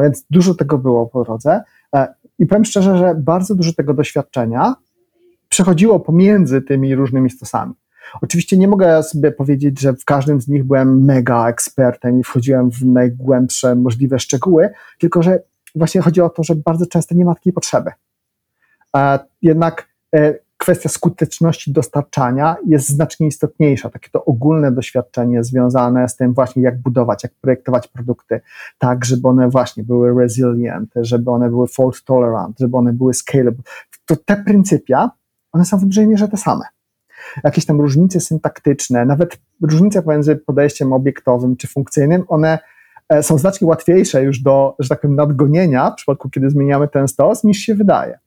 więc dużo tego było po drodze. E, I powiem szczerze, że bardzo dużo tego doświadczenia przechodziło pomiędzy tymi różnymi stosami. Oczywiście nie mogę sobie powiedzieć, że w każdym z nich byłem mega ekspertem i wchodziłem w najgłębsze możliwe szczegóły, tylko że właśnie chodzi o to, że bardzo często nie ma takiej potrzeby. Jednak kwestia skuteczności dostarczania jest znacznie istotniejsza. Takie to ogólne doświadczenie związane z tym właśnie, jak budować, jak projektować produkty tak, żeby one właśnie były resilient, żeby one były fault tolerant, żeby one były scalable. To te pryncypia, one są w dużej mierze te same. Jakieś tam różnice syntaktyczne, nawet różnice pomiędzy podejściem obiektowym czy funkcyjnym, one e, są znacznie łatwiejsze już do, że tak powiem, nadgonienia w przypadku, kiedy zmieniamy ten stos, niż się wydaje.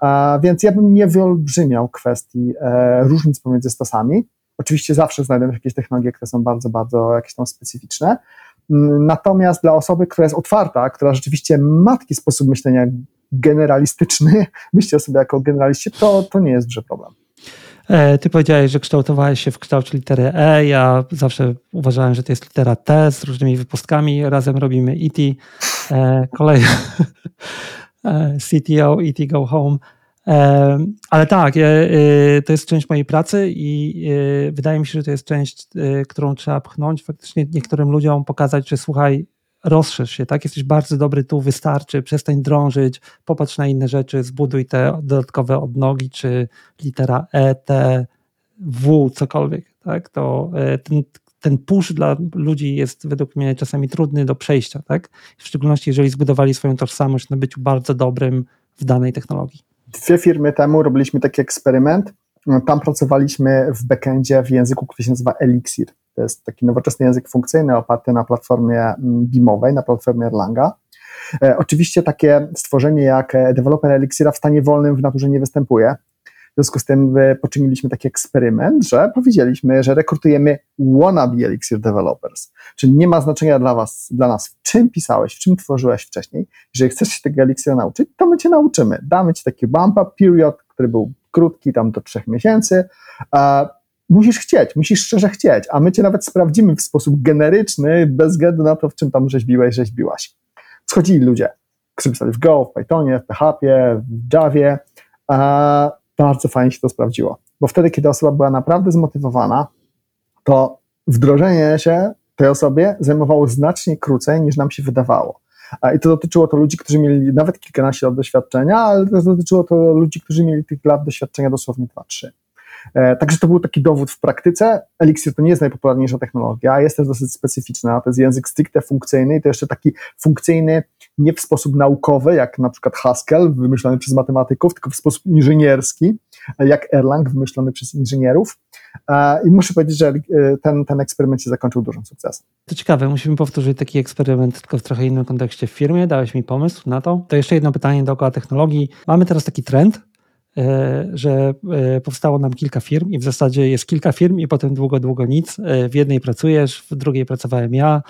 A więc ja bym nie wyolbrzymiał kwestii e, różnic pomiędzy stosami. Oczywiście zawsze znajdą jakieś technologie, które są bardzo, bardzo jakieś tam specyficzne. Mm, natomiast dla osoby, która jest otwarta, która rzeczywiście ma taki sposób myślenia generalistyczny, myśli o sobie jako generaliście, to, to nie jest duży problem. E, ty powiedziałeś, że kształtowałeś się w kształcie litery E. Ja zawsze uważałem, że to jest litera T z różnymi wypustkami. Razem robimy ET. Kolej CTO, ET Go Home. E, ale tak, e, to jest część mojej pracy i e, wydaje mi się, że to jest część, którą trzeba pchnąć. Faktycznie niektórym ludziom pokazać, że słuchaj, rozszerz się, tak? Jesteś bardzo dobry tu, wystarczy, przestań drążyć, popatrz na inne rzeczy, zbuduj te dodatkowe odnogi, czy litera E, T, W, cokolwiek, tak? To ten, ten push dla ludzi jest według mnie czasami trudny do przejścia, tak? W szczególności, jeżeli zbudowali swoją tożsamość na byciu bardzo dobrym w danej technologii dwie firmy temu robiliśmy taki eksperyment. Tam pracowaliśmy w backendzie w języku, który się nazywa Elixir. To jest taki nowoczesny język funkcyjny oparty na platformie mm, Beamowej, na platformie Erlanga. E, oczywiście takie stworzenie jak deweloper Elixira w stanie wolnym w naturze nie występuje. W związku z tym poczyniliśmy taki eksperyment, że powiedzieliśmy, że rekrutujemy wannabe Elixir developers. Czyli nie ma znaczenia dla was, dla nas, w czym pisałeś, w czym tworzyłeś wcześniej. Jeżeli chcesz się tego Elixira nauczyć, to my cię nauczymy. Damy ci taki bump up period, który był krótki, tam do trzech miesięcy. Musisz chcieć, musisz szczerze chcieć, a my cię nawet sprawdzimy w sposób generyczny, bez względu na to, w czym tam rzeźbiłeś, rzeźbiłaś. Schodzili ludzie, którzy pisali w Go, w Pythonie, w PHP, w Javie, bardzo fajnie się to sprawdziło. Bo wtedy, kiedy osoba była naprawdę zmotywowana, to wdrożenie się tej osobie zajmowało znacznie krócej niż nam się wydawało. I to dotyczyło to ludzi, którzy mieli nawet kilkanaście lat doświadczenia, ale to dotyczyło to ludzi, którzy mieli tych lat doświadczenia dosłownie 2-3. E, także to był taki dowód w praktyce. Elixir to nie jest najpopularniejsza technologia, jest też dosyć specyficzna. To jest język stricte funkcyjny i to jeszcze taki funkcyjny nie w sposób naukowy, jak na przykład Haskell, wymyślony przez matematyków, tylko w sposób inżynierski, jak Erlang, wymyślony przez inżynierów. E, I muszę powiedzieć, że e, ten, ten eksperyment się zakończył dużym sukcesem. To ciekawe, musimy powtórzyć taki eksperyment, tylko w trochę innym kontekście w firmie. Dałeś mi pomysł na to. To jeszcze jedno pytanie dookoła technologii. Mamy teraz taki trend, że e, powstało nam kilka firm i w zasadzie jest kilka firm i potem długo, długo nic. E, w jednej pracujesz, w drugiej pracowałem ja,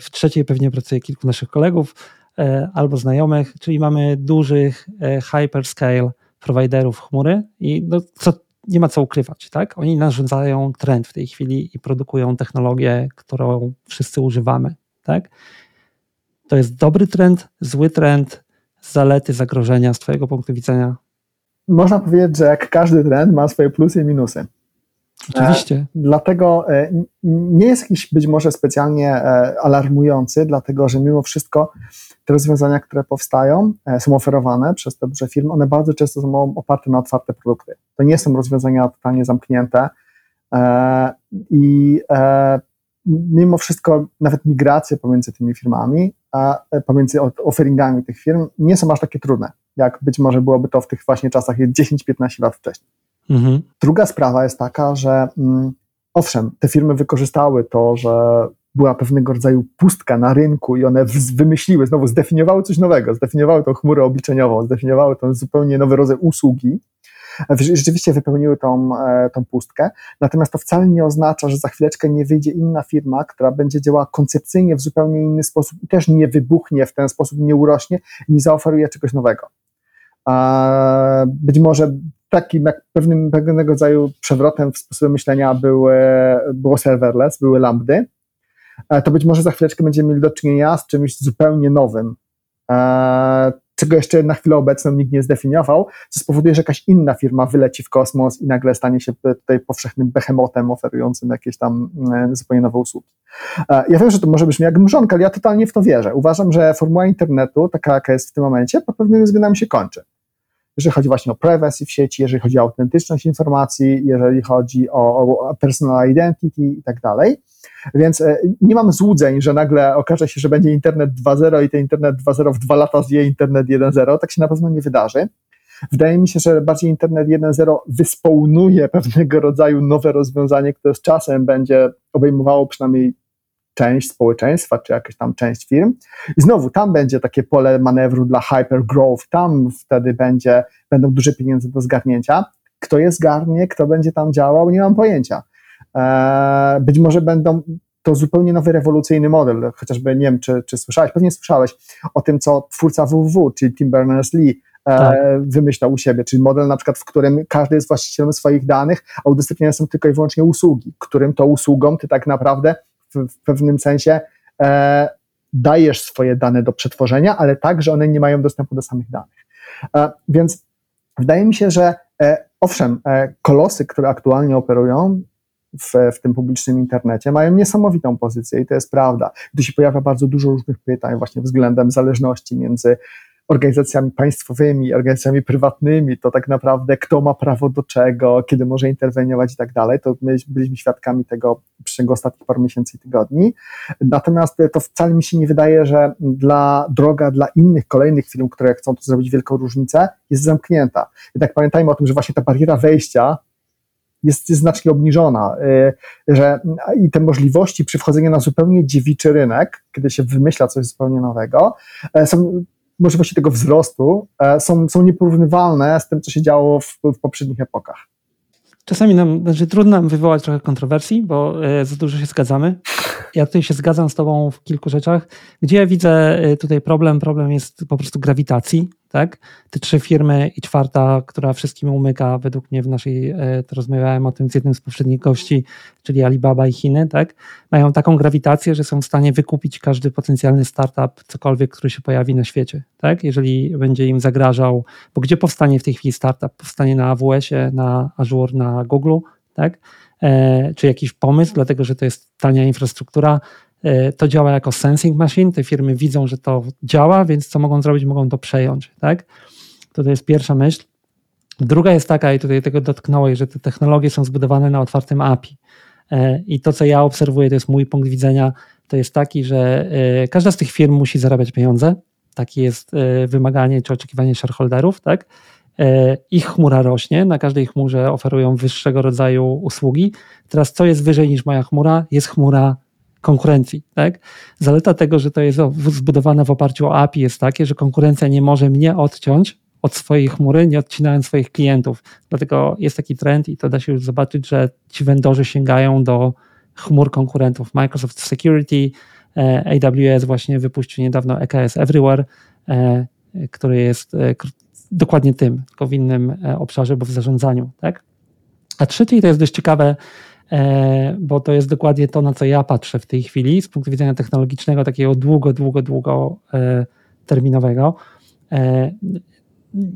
w trzeciej pewnie pracuje kilku naszych kolegów albo znajomych, czyli mamy dużych hyperscale providerów chmury i no, co, nie ma co ukrywać, tak? Oni narządzają trend w tej chwili i produkują technologię, którą wszyscy używamy, tak? To jest dobry trend, zły trend, zalety, zagrożenia z Twojego punktu widzenia można powiedzieć, że jak każdy trend ma swoje plusy i minusy. Oczywiście. E, dlatego e, nie jest jakiś być może specjalnie e, alarmujący, dlatego że mimo wszystko te rozwiązania, które powstają, są oferowane przez te duże firmy, one bardzo często są oparte na otwarte produkty. To nie są rozwiązania totalnie zamknięte i mimo wszystko nawet migracje pomiędzy tymi firmami, a pomiędzy offeringami tych firm nie są aż takie trudne jak być może byłoby to w tych właśnie czasach 10-15 lat wcześniej. Mhm. Druga sprawa jest taka, że mm, owszem, te firmy wykorzystały to, że była pewnego rodzaju pustka na rynku i one wymyśliły, znowu zdefiniowały coś nowego, zdefiniowały tą chmurę obliczeniową, zdefiniowały ten zupełnie nowy rodzaj usługi, rzeczywiście wypełniły tą, e, tą pustkę. Natomiast to wcale nie oznacza, że za chwileczkę nie wyjdzie inna firma, która będzie działała koncepcyjnie w zupełnie inny sposób i też nie wybuchnie w ten sposób, nie urośnie i nie zaoferuje czegoś nowego. Być może takim jak pewnym, pewnego rodzaju przewrotem w sposobie myślenia były, było serverless, były lambdy, e, to być może za chwileczkę będziemy mieli do czynienia z czymś zupełnie nowym, e, czego jeszcze na chwilę obecną nikt nie zdefiniował, co spowoduje, że jakaś inna firma wyleci w kosmos i nagle stanie się tutaj powszechnym behemotem oferującym jakieś tam e, zupełnie nowe usługi. Ja wiem, że to może brzmi jak mrzonka, ale ja totalnie w to wierzę. Uważam, że formuła internetu, taka jaka jest w tym momencie, pod pewnymi względami się kończy jeżeli chodzi właśnie o privacy w sieci, jeżeli chodzi o autentyczność informacji, jeżeli chodzi o, o personal identity i tak dalej. Więc e, nie mam złudzeń, że nagle okaże się, że będzie internet 2.0 i ten internet 2.0 w dwa lata zje internet 1.0. Tak się na pewno nie wydarzy. Wydaje mi się, że bardziej Internet 1.0 wyspołnuje pewnego rodzaju nowe rozwiązanie, które z czasem będzie obejmowało przynajmniej część społeczeństwa, czy jakaś tam część firm. I znowu tam będzie takie pole manewru dla hypergrowth, tam wtedy będzie, będą duże pieniądze do zgarnięcia. Kto je zgarnie, kto będzie tam działał, nie mam pojęcia. Eee, być może będą to zupełnie nowy, rewolucyjny model. Chociażby nie wiem, czy, czy słyszałeś, pewnie słyszałeś o tym, co twórca www, czyli Tim Berners-Lee, e, tak. wymyślał u siebie, czyli model na przykład, w którym każdy jest właścicielem swoich danych, a udostępniane są tylko i wyłącznie usługi, którym to usługom ty tak naprawdę w, pewnym sensie e, dajesz swoje dane do przetworzenia, ale tak, że one nie mają dostępu do samych danych. E, więc wydaje mi się, że e, owszem, e, kolosy, które aktualnie operują, w, w tym publicznym internecie, mają niesamowitą pozycję i to jest prawda. Tu się pojawia bardzo dużo różnych pytań właśnie względem zależności między organizacjami państwowymi, organizacjami prywatnymi, to tak naprawdę kto ma prawo do czego, kiedy może interweniować i tak dalej. To my byliśmy świadkami tego w przeciągu ostatnich paru miesięcy i tygodni. Natomiast to wcale mi się nie wydaje, że dla droga dla innych kolejnych firm, które chcą tu zrobić wielką różnicę, jest zamknięta. Jednak pamiętajmy o tym, że właśnie ta bariera wejścia jest, jest znacznie obniżona, y, że i te możliwości przy wchodzeniu na zupełnie dziewiczy rynek, kiedy się wymyśla coś zupełnie nowego, e, są możliwości tego wzrostu e, są, są nieporównywalne z tym, co się działo w, w poprzednich epokach. Czasami nam, znaczy trudno nam wywołać trochę kontrowersji, bo e, za dużo się zgadzamy. Ja tutaj się zgadzam z Tobą w kilku rzeczach. Gdzie ja widzę tutaj problem? Problem jest po prostu grawitacji tak? Te trzy firmy i czwarta, która wszystkim umyka, według mnie w naszej, e, to rozmawiałem o tym z jednym z poprzednich gości, czyli Alibaba i Chiny, tak? Mają taką grawitację, że są w stanie wykupić każdy potencjalny startup, cokolwiek, który się pojawi na świecie, tak? Jeżeli będzie im zagrażał, bo gdzie powstanie w tej chwili startup? Powstanie na AWS-ie, na Azure, na Google, tak? E, czy jakiś pomysł, dlatego że to jest tania infrastruktura, to działa jako sensing machine, te firmy widzą, że to działa, więc co mogą zrobić? Mogą to przejąć, tak? To, to jest pierwsza myśl. Druga jest taka, i tutaj tego dotknąłeś, że te technologie są zbudowane na otwartym API. E, I to, co ja obserwuję, to jest mój punkt widzenia, to jest taki, że e, każda z tych firm musi zarabiać pieniądze. Takie jest wymaganie czy oczekiwanie shareholderów, tak? Ich chmura rośnie, na każdej chmurze oferują wyższego rodzaju usługi. Teraz, co jest wyżej niż moja chmura? Jest chmura konkurencji. Tak? Zaleta tego, że to jest zbudowane w oparciu o API jest takie, że konkurencja nie może mnie odciąć od swojej chmury, nie odcinając swoich klientów. Dlatego jest taki trend i to da się już zobaczyć, że ci vendorzy sięgają do chmur konkurentów. Microsoft Security, e, AWS właśnie wypuścił niedawno EKS Everywhere, e, który jest e, dokładnie tym, tylko w innym obszarze, bo w zarządzaniu. Tak? A trzeci to jest dość ciekawe, bo to jest dokładnie to, na co ja patrzę w tej chwili z punktu widzenia technologicznego, takiego długo, długo, długo e, terminowego. E,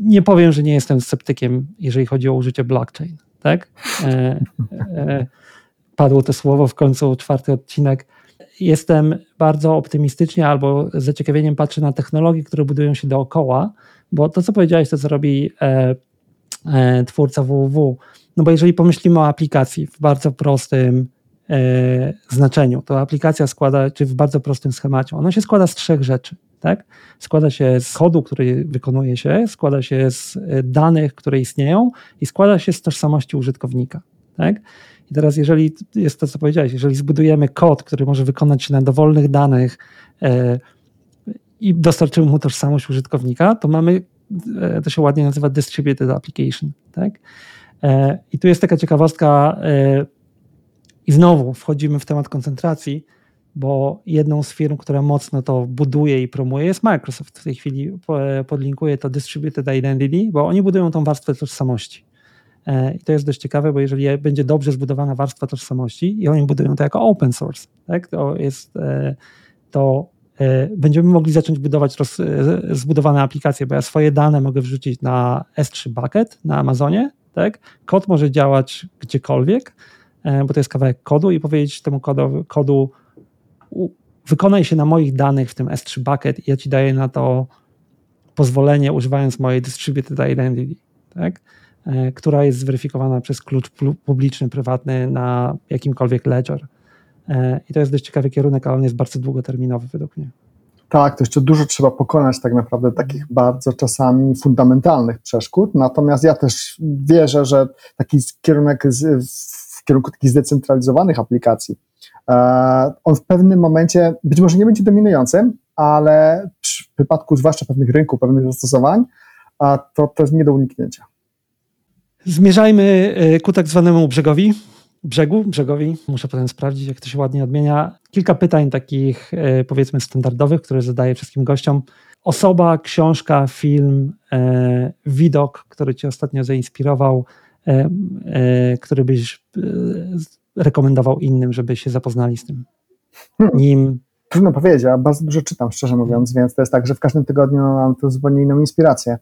nie powiem, że nie jestem sceptykiem, jeżeli chodzi o użycie blockchain. Tak? Padło to słowo w końcu, czwarty odcinek. Jestem bardzo optymistycznie albo z zaciekawieniem patrzę na technologie, które budują się dookoła, bo to, co powiedziałeś, to co robi twórca www, no bo jeżeli pomyślimy o aplikacji w bardzo prostym e, znaczeniu, to aplikacja składa, czy w bardzo prostym schemacie, ona się składa z trzech rzeczy. Tak? Składa się z kodu, który wykonuje się, składa się z e, danych, które istnieją i składa się z tożsamości użytkownika. Tak? I teraz, jeżeli jest to, co powiedziałeś, jeżeli zbudujemy kod, który może wykonać się na dowolnych danych e, i dostarczymy mu tożsamość użytkownika, to mamy, e, to się ładnie nazywa distributed application. Tak? E, I tu jest taka ciekawostka, e, i znowu wchodzimy w temat koncentracji, bo jedną z firm, która mocno to buduje i promuje, jest Microsoft. W tej chwili e, podlinkuję to Distributed Identity, bo oni budują tą warstwę tożsamości. I to jest dość ciekawe, bo jeżeli będzie dobrze zbudowana warstwa tożsamości i oni budują to jako open source, tak, to jest to będziemy mogli zacząć budować roz, zbudowane aplikacje, bo ja swoje dane mogę wrzucić na S3 Bucket na Amazonie, tak? Kod może działać gdziekolwiek, e, bo to jest kawałek kodu i powiedzieć temu kodu, kodu wykonaj się na moich danych w tym S3 bucket i ja ci daję na to pozwolenie używając mojej distributed identity, tak? E, która jest zweryfikowana przez klucz publiczny, prywatny na jakimkolwiek ledger. E, I to jest dość ciekawy kierunek, ale on jest bardzo długoterminowy według mnie. Tak, to jeszcze dużo trzeba pokonać tak naprawdę takich bardzo czasami fundamentalnych przeszkód, natomiast ja też wierzę, że taki kierunek z, w kierunku takich zdecentralizowanych aplikacji, e, on w pewnym momencie być może nie będzie dominującym, ale w przypadku zwłaszcza pewnych rynków, pewnych zastosowań, to, to jest nie do uniknięcia. Zmierzajmy e, ku tak zwanemu brzegowi, brzegu, brzegowi. Muszę potem sprawdzić, jak to się ładnie odmienia. Kilka pytań takich, e, powiedzmy, standardowych, które zadaję wszystkim gościom. Osoba, książka, film, e, widok, który Cię ostatnio zainspirował, e, który byś rekomendował innym, żeby się zapoznali z tym hmm. nim. Trudno powiedzieć, ja bardzo dużo czytam, szczerze mówiąc, więc to jest tak, że w każdym tygodniu mam tu zupełnie inną inspirację.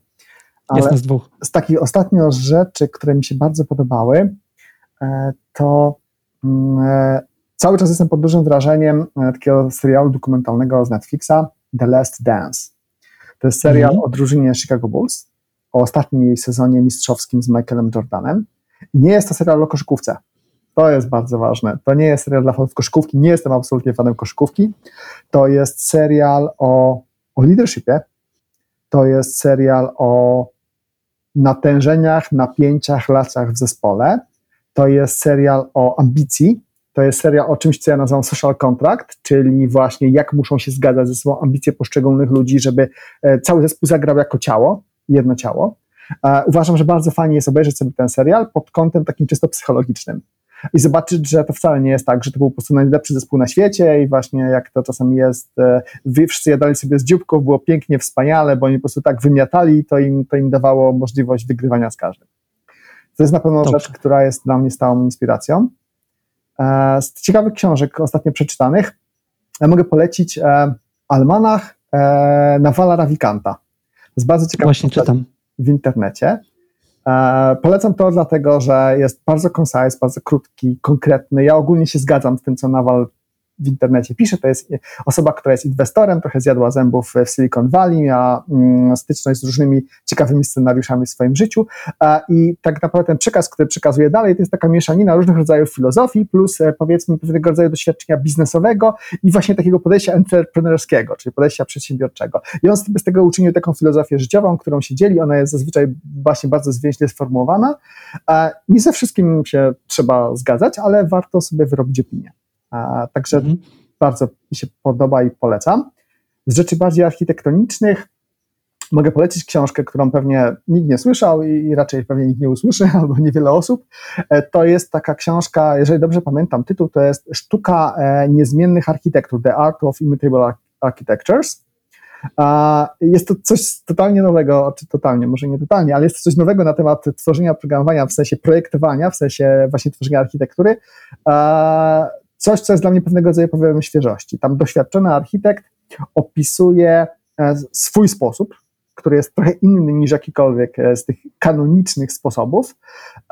Ale z dwóch. Z takich ostatnio rzeczy, które mi się bardzo podobały, E, to mm, e, cały czas jestem pod dużym wrażeniem e, takiego serialu dokumentalnego z Netflixa The Last Dance. To jest serial mm -hmm. o drużynie Chicago Bulls, o ostatnim sezonie mistrzowskim z Michaelem Jordanem. Nie jest to serial o koszykówce. To jest bardzo ważne. To nie jest serial dla fanów koszykówki. Nie jestem absolutnie fanem koszykówki. To jest serial o, o leadershipie. To jest serial o natężeniach, napięciach, lacach w zespole to jest serial o ambicji, to jest serial o czymś, co ja nazywam social contract, czyli właśnie jak muszą się zgadzać ze sobą ambicje poszczególnych ludzi, żeby e, cały zespół zagrał jako ciało, jedno ciało. E, uważam, że bardzo fajnie jest obejrzeć sobie ten serial pod kątem takim czysto psychologicznym i zobaczyć, że to wcale nie jest tak, że to był po prostu najlepszy zespół na świecie i właśnie jak to czasami jest, e, wy wszyscy jadali sobie z dzióbków, było pięknie, wspaniale, bo oni po prostu tak wymiatali, to im, to im dawało możliwość wygrywania z każdym. To jest na pewno Dobrze. rzecz, która jest dla mnie stałą inspiracją. E, z ciekawych książek ostatnio przeczytanych ja mogę polecić e, Almanach e, Nawala Ravikanta. To jest bardzo ciekawy Właśnie czytam. w internecie. Polecam to dlatego, że jest bardzo concise, bardzo krótki, konkretny. Ja ogólnie się zgadzam z tym, co Nawal w internecie pisze, to jest osoba, która jest inwestorem, trochę zjadła zębów w Silicon Valley, miała mm, styczność z różnymi ciekawymi scenariuszami w swoim życiu i tak naprawdę ten przekaz, który przekazuje dalej, to jest taka mieszanina różnych rodzajów filozofii plus e, powiedzmy pewnego rodzaju doświadczenia biznesowego i właśnie takiego podejścia entrepreneurskiego, czyli podejścia przedsiębiorczego. I on z tego uczynił taką filozofię życiową, którą się dzieli, ona jest zazwyczaj właśnie bardzo zwięźle sformułowana. Nie ze wszystkim się trzeba zgadzać, ale warto sobie wyrobić opinię. Także mhm. bardzo mi się podoba i polecam. Z rzeczy bardziej architektonicznych mogę polecić książkę, którą pewnie nikt nie słyszał i raczej pewnie nikt nie usłyszy, albo niewiele osób. E, to jest taka książka, jeżeli dobrze pamiętam tytuł, to jest Sztuka e, niezmiennych architektur, The Art of Immutable Architectures. Jest to coś totalnie nowego, czy totalnie, może nie totalnie, ale jest to coś nowego na temat tworzenia programowania, w sensie projektowania, w sensie właśnie tworzenia architektury coś, co jest dla mnie pewnego rodzaju powodem świeżości. Tam doświadczony architekt opisuje e, swój sposób, który jest trochę inny niż jakikolwiek e, z tych kanonicznych sposobów,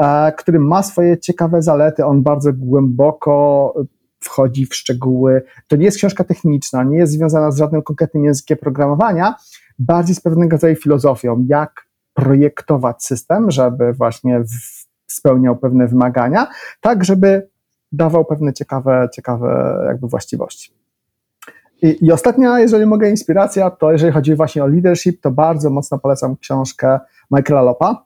e, który ma swoje ciekawe zalety. On bardzo głęboko wchodzi w szczegóły. To nie jest książka techniczna, nie jest związana z żadnym konkretnym językiem programowania, bardziej z pewnego rodzaju filozofią, jak projektować system, żeby właśnie spełniał pewne wymagania, tak żeby dawał pewne ciekawe, ciekawe jakby właściwości. I, I ostatnia, jeżeli mogę, inspiracja, to jeżeli chodzi właśnie o leadership, to bardzo mocno polecam książkę Michaela Lopa,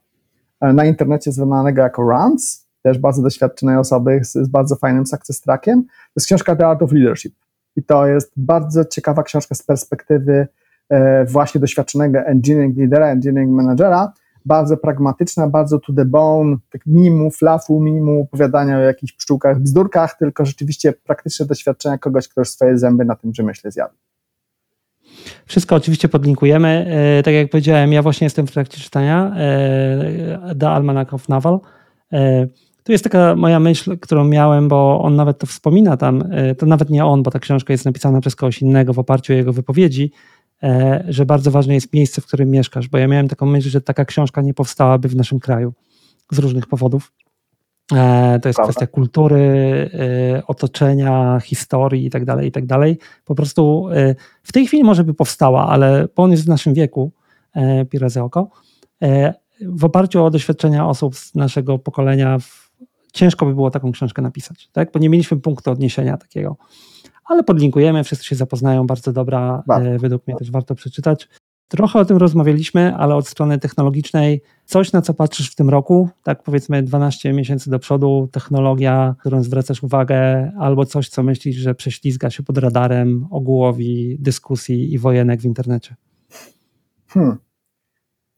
e, na internecie zwanego jako Runs, też bardzo doświadczonej osoby z, z bardzo fajnym success trackiem. To jest książka The Art of Leadership. I to jest bardzo ciekawa książka z perspektywy e, właśnie doświadczonego engineering leadera, engineering managera, bardzo pragmatyczna, bardzo to the bone, tak minimum flafu, minimum opowiadania o jakichś pszczółkach, bzdurkach, tylko rzeczywiście praktyczne doświadczenia kogoś, kto już swoje zęby na tym przemyśle zjadł. Wszystko oczywiście podlinkujemy. E, tak jak powiedziałem, ja właśnie jestem w trakcie czytania e, The Almanac of Naval. E, tu jest taka moja myśl, którą miałem, bo on nawet to wspomina tam, to nawet nie on, bo ta książka jest napisana przez kogoś innego w oparciu o jego wypowiedzi, że bardzo ważne jest miejsce, w którym mieszkasz, bo ja miałem taką myśl, że taka książka nie powstałaby w naszym kraju z różnych powodów. E, to jest Prawda. kwestia kultury, e, otoczenia, historii i tak dalej, i tak dalej. Po prostu w tej chwili może by powstała, ale bo on jest w naszym wieku, Pireze Oko, w oparciu o doświadczenia osób z naszego pokolenia ciężko by było taką książkę napisać, tak? bo nie mieliśmy punktu odniesienia takiego ale podlinkujemy, wszyscy się zapoznają, bardzo dobra, e, według mnie też warto przeczytać. Trochę o tym rozmawialiśmy, ale od strony technologicznej, coś na co patrzysz w tym roku, tak powiedzmy 12 miesięcy do przodu, technologia, którą zwracasz uwagę, albo coś, co myślisz, że prześlizga się pod radarem ogółowi dyskusji i wojenek w internecie? Hmm.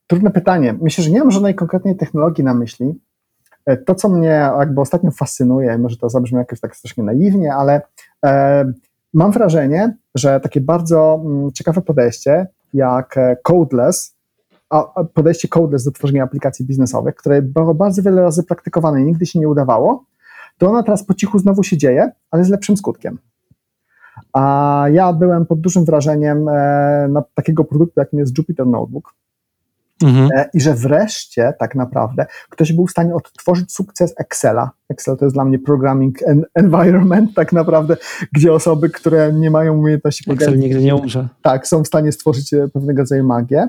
Trudne pytanie. Myślę, że nie mam żadnej konkretnej technologii na myśli. E, to, co mnie jakby ostatnio fascynuje, może to zabrzmi jakoś tak strasznie naiwnie, ale e, mam wrażenie, że takie bardzo mm, ciekawe podejście, jak e, codeless, a podejście codeless do tworzenia aplikacji biznesowych, które było bardzo wiele razy praktykowane i nigdy się nie udawało, to ona teraz po cichu znowu się dzieje, ale z lepszym skutkiem. A ja byłem pod dużym wrażeniem e, na takiego produktu, jakim jest Jupyter Notebook, Mhm. E, I że wreszcie tak naprawdę ktoś był w stanie odtworzyć sukces Excela. Excel to jest dla mnie programming environment, tak naprawdę, gdzie osoby, które nie mają umiejętności Excel nigdy nie umrze. Tak, są w stanie stworzyć e, pewnego rodzaju magię.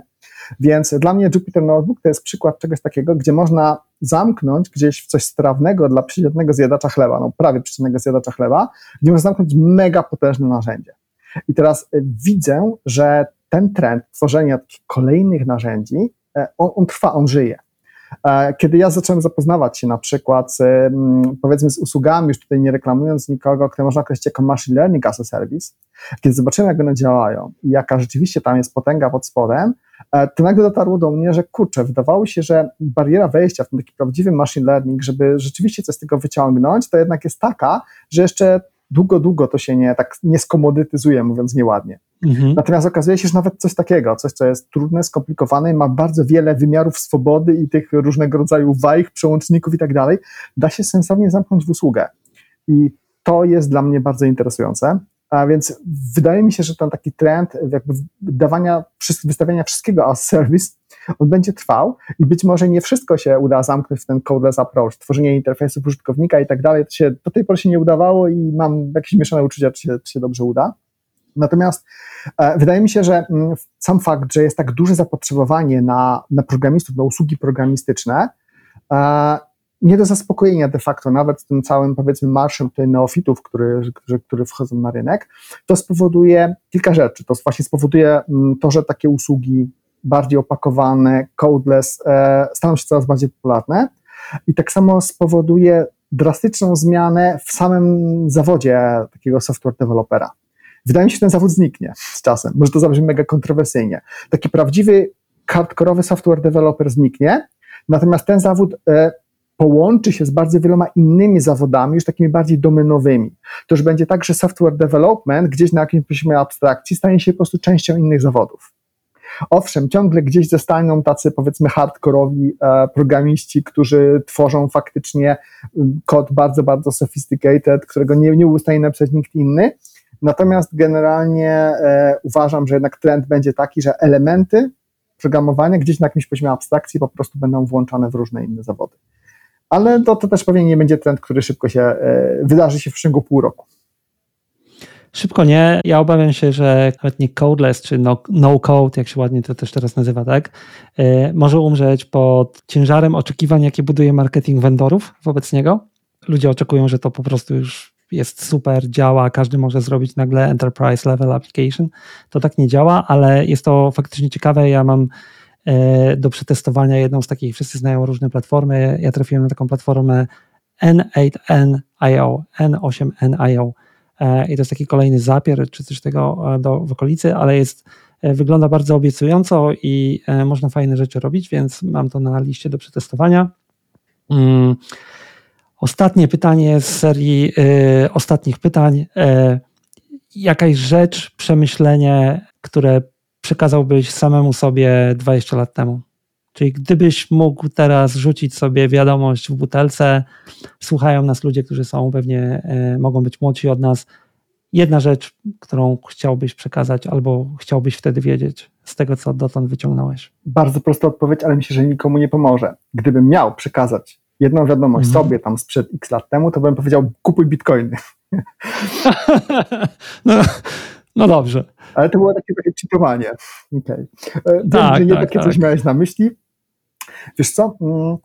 Więc dla mnie Jupyter Notebook to jest przykład czegoś takiego, gdzie można zamknąć gdzieś w coś strawnego dla przeciętnego zjadacza chleba, no prawie przeciętnego zjadacza chleba, gdzie można zamknąć mega potężne narzędzie. I teraz e, widzę, że ten trend tworzenia kolejnych narzędzi on, on trwa, on żyje. E, kiedy ja zacząłem zapoznawać się na przykład mm, powiedzmy z usługami, już tutaj nie reklamując nikogo, które można określić jako machine learning as a service, kiedy zobaczyłem, jak one działają i jaka rzeczywiście tam jest potęga pod spodem, e, to nagle dotarło do mnie, że kurczę, wydawało się, że bariera wejścia w ten taki prawdziwy machine learning, żeby rzeczywiście coś z tego wyciągnąć, to jednak jest taka, że jeszcze długo, długo to się nie, tak nie skomodytyzuje, mówiąc nieładnie. Mhm. Natomiast okazuje się, że nawet coś takiego, coś, co jest trudne, skomplikowane, ma bardzo wiele wymiarów swobody i tych różnego rodzaju wajch, przełączników i tak dalej, da się sensownie zamknąć w usługę. I to jest dla mnie bardzo interesujące. A więc wydaje mi się, że ten taki trend jakby dawania, wystawiania wszystkiego as service, on będzie trwał i być może nie wszystko się uda zamknąć w ten codeless approach, tworzenie interfejsów użytkownika i tak dalej, to się do tej pory się nie udawało i mam jakieś mieszane uczucia, czy się, czy się dobrze uda. Natomiast e, wydaje mi się, że mm, sam fakt, że jest tak duże zapotrzebowanie na, na programistów, na usługi programistyczne, e, nie do zaspokojenia de facto, nawet tym całym, powiedzmy, marszem tutaj neofitów, który, który, który wchodzą na rynek, to spowoduje kilka rzeczy. To właśnie spowoduje mm, to, że takie usługi bardziej opakowane, codeless, e, staną się coraz bardziej popularne i tak samo spowoduje drastyczną zmianę w samym zawodzie takiego software dewelopera. Wydaje mi się, że ten zawód zniknie z czasem. Może to zabrzmi mega kontrowersyjnie. Taki prawdziwy, hardkorowy software developer zniknie, natomiast ten zawód e, połączy się z bardzo wieloma innymi zawodami, już takimi bardziej domenowymi. To już będzie tak, że software development gdzieś na jakimś poziomie abstrakcji stanie się po prostu częścią innych zawodów. Owszem, ciągle gdzieś zostaną tacy powiedzmy hardkorowi e, programiści, którzy tworzą faktycznie kod bardzo, bardzo sophisticated, którego nie, nie stanie napisać nikt inny. Natomiast generalnie e, uważam, że jednak trend będzie taki, że elementy programowania gdzieś na jakimś poziomie abstrakcji po prostu będą włączane w różne inne zawody ale to, to też pewnie nie będzie trend, który szybko się e, wydarzy się w ciągu pół roku. Szybko nie. Ja obawiam się, że nawet nie codeless czy no, no code, jak się ładnie to też teraz nazywa, tak, e, może umrzeć pod ciężarem oczekiwań, jakie buduje marketing vendorów wobec niego. Ludzie oczekują, że to po prostu już jest super, działa, każdy może zrobić nagle enterprise level application. To tak nie działa, ale jest to faktycznie ciekawe. Ja mam E, do przetestowania jedną z takich, wszyscy znają różne platformy. Ja trafiłem na taką platformę N8N.io, N8N.io e, i to jest taki kolejny zapier, czy coś tego e, do, w okolicy, ale jest, wygląda bardzo obiecująco i można fajne rzeczy robić, więc mam to na liście do przetestowania. Mm. Ostatnie pytanie z serii y, ostatnich pytań. Y, jakaś rzecz, przemyślenie, które przekazałbyś samemu sobie 20 lat temu? Czyli gdybyś mógł teraz rzucić sobie wiadomość w butelce, słuchają nas ludzie, którzy są pewnie, y, mogą być młodsi od nas. Jedna rzecz, którą chciałbyś przekazać albo chciałbyś wtedy wiedzieć z tego, co dotąd wyciągnąłeś? Bardzo prosta odpowiedź, ale myślę, że nikomu nie pomoże. Gdybym miał przekazać jedną wiadomość mhm. sobie tam sprzed x lat temu, to bym powiedział kupuj bitcoiny. no, no dobrze. Ale to było takie, takie czytowanie. Okay. E, wiem, tak, że nie tak, takie tak. coś miałeś na myśli. Wiesz co? Mm.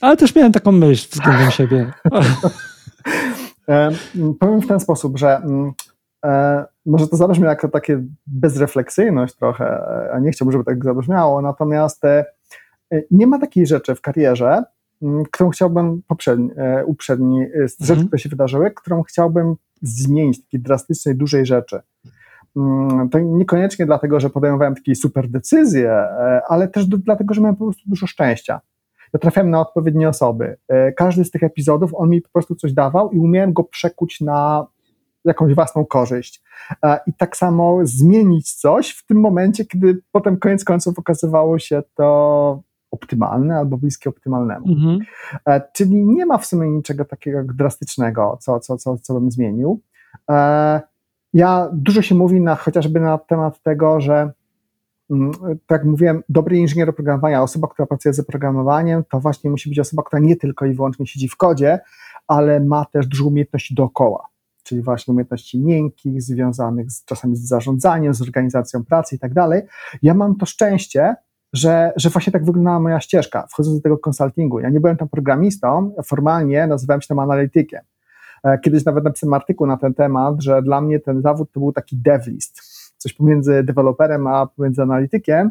Ale też miałem taką myśl względem siebie. E, powiem w ten sposób, że mm, E, może to zabrzmi jako takie bezrefleksyjność trochę, a nie chciałbym, żeby tak zabrzmiało, natomiast e, nie ma takiej rzeczy w karierze, którą chciałbym poprzedni, e, uprzedni, z rzeczy, mhm. które się wydarzyły, którą chciałbym zmienić, takiej drastycznej, dużej rzeczy. To niekoniecznie dlatego, że podejmowałem takie super decyzje, ale też do, dlatego, że miałem po prostu dużo szczęścia. Ja trafiałem na odpowiednie osoby. Każdy z tych epizodów, on mi po prostu coś dawał i umiałem go przekuć na jakąś własną korzyść. I tak samo zmienić coś w tym momencie, kiedy potem koniec końców okazywało się to optymalne albo bliskie optymalnemu. Mhm. E, czyli nie ma w sumie niczego takiego drastycznego, co, co, co, co bym zmienił. E, ja dużo się mówi na, chociażby na temat tego, że mm, tak jak mówiłem, dobry inżynier oprogramowania, osoba, która pracuje z oprogramowaniem, to właśnie musi być osoba, która nie tylko i wyłącznie siedzi w kodzie, ale ma też dużo umiejętności dookoła czyli właśnie umiejętności miękkich, związanych z, czasami z zarządzaniem, z organizacją pracy i tak dalej. Ja mam to szczęście, że, że właśnie tak wyglądała moja ścieżka, wchodząc do tego konsultingu. Ja nie byłem tam programistą, formalnie nazywałem się tam analitykiem. E, kiedyś nawet napisałem artykuł na ten temat, że dla mnie ten zawód to był taki devlist, coś pomiędzy deweloperem a pomiędzy analitykiem.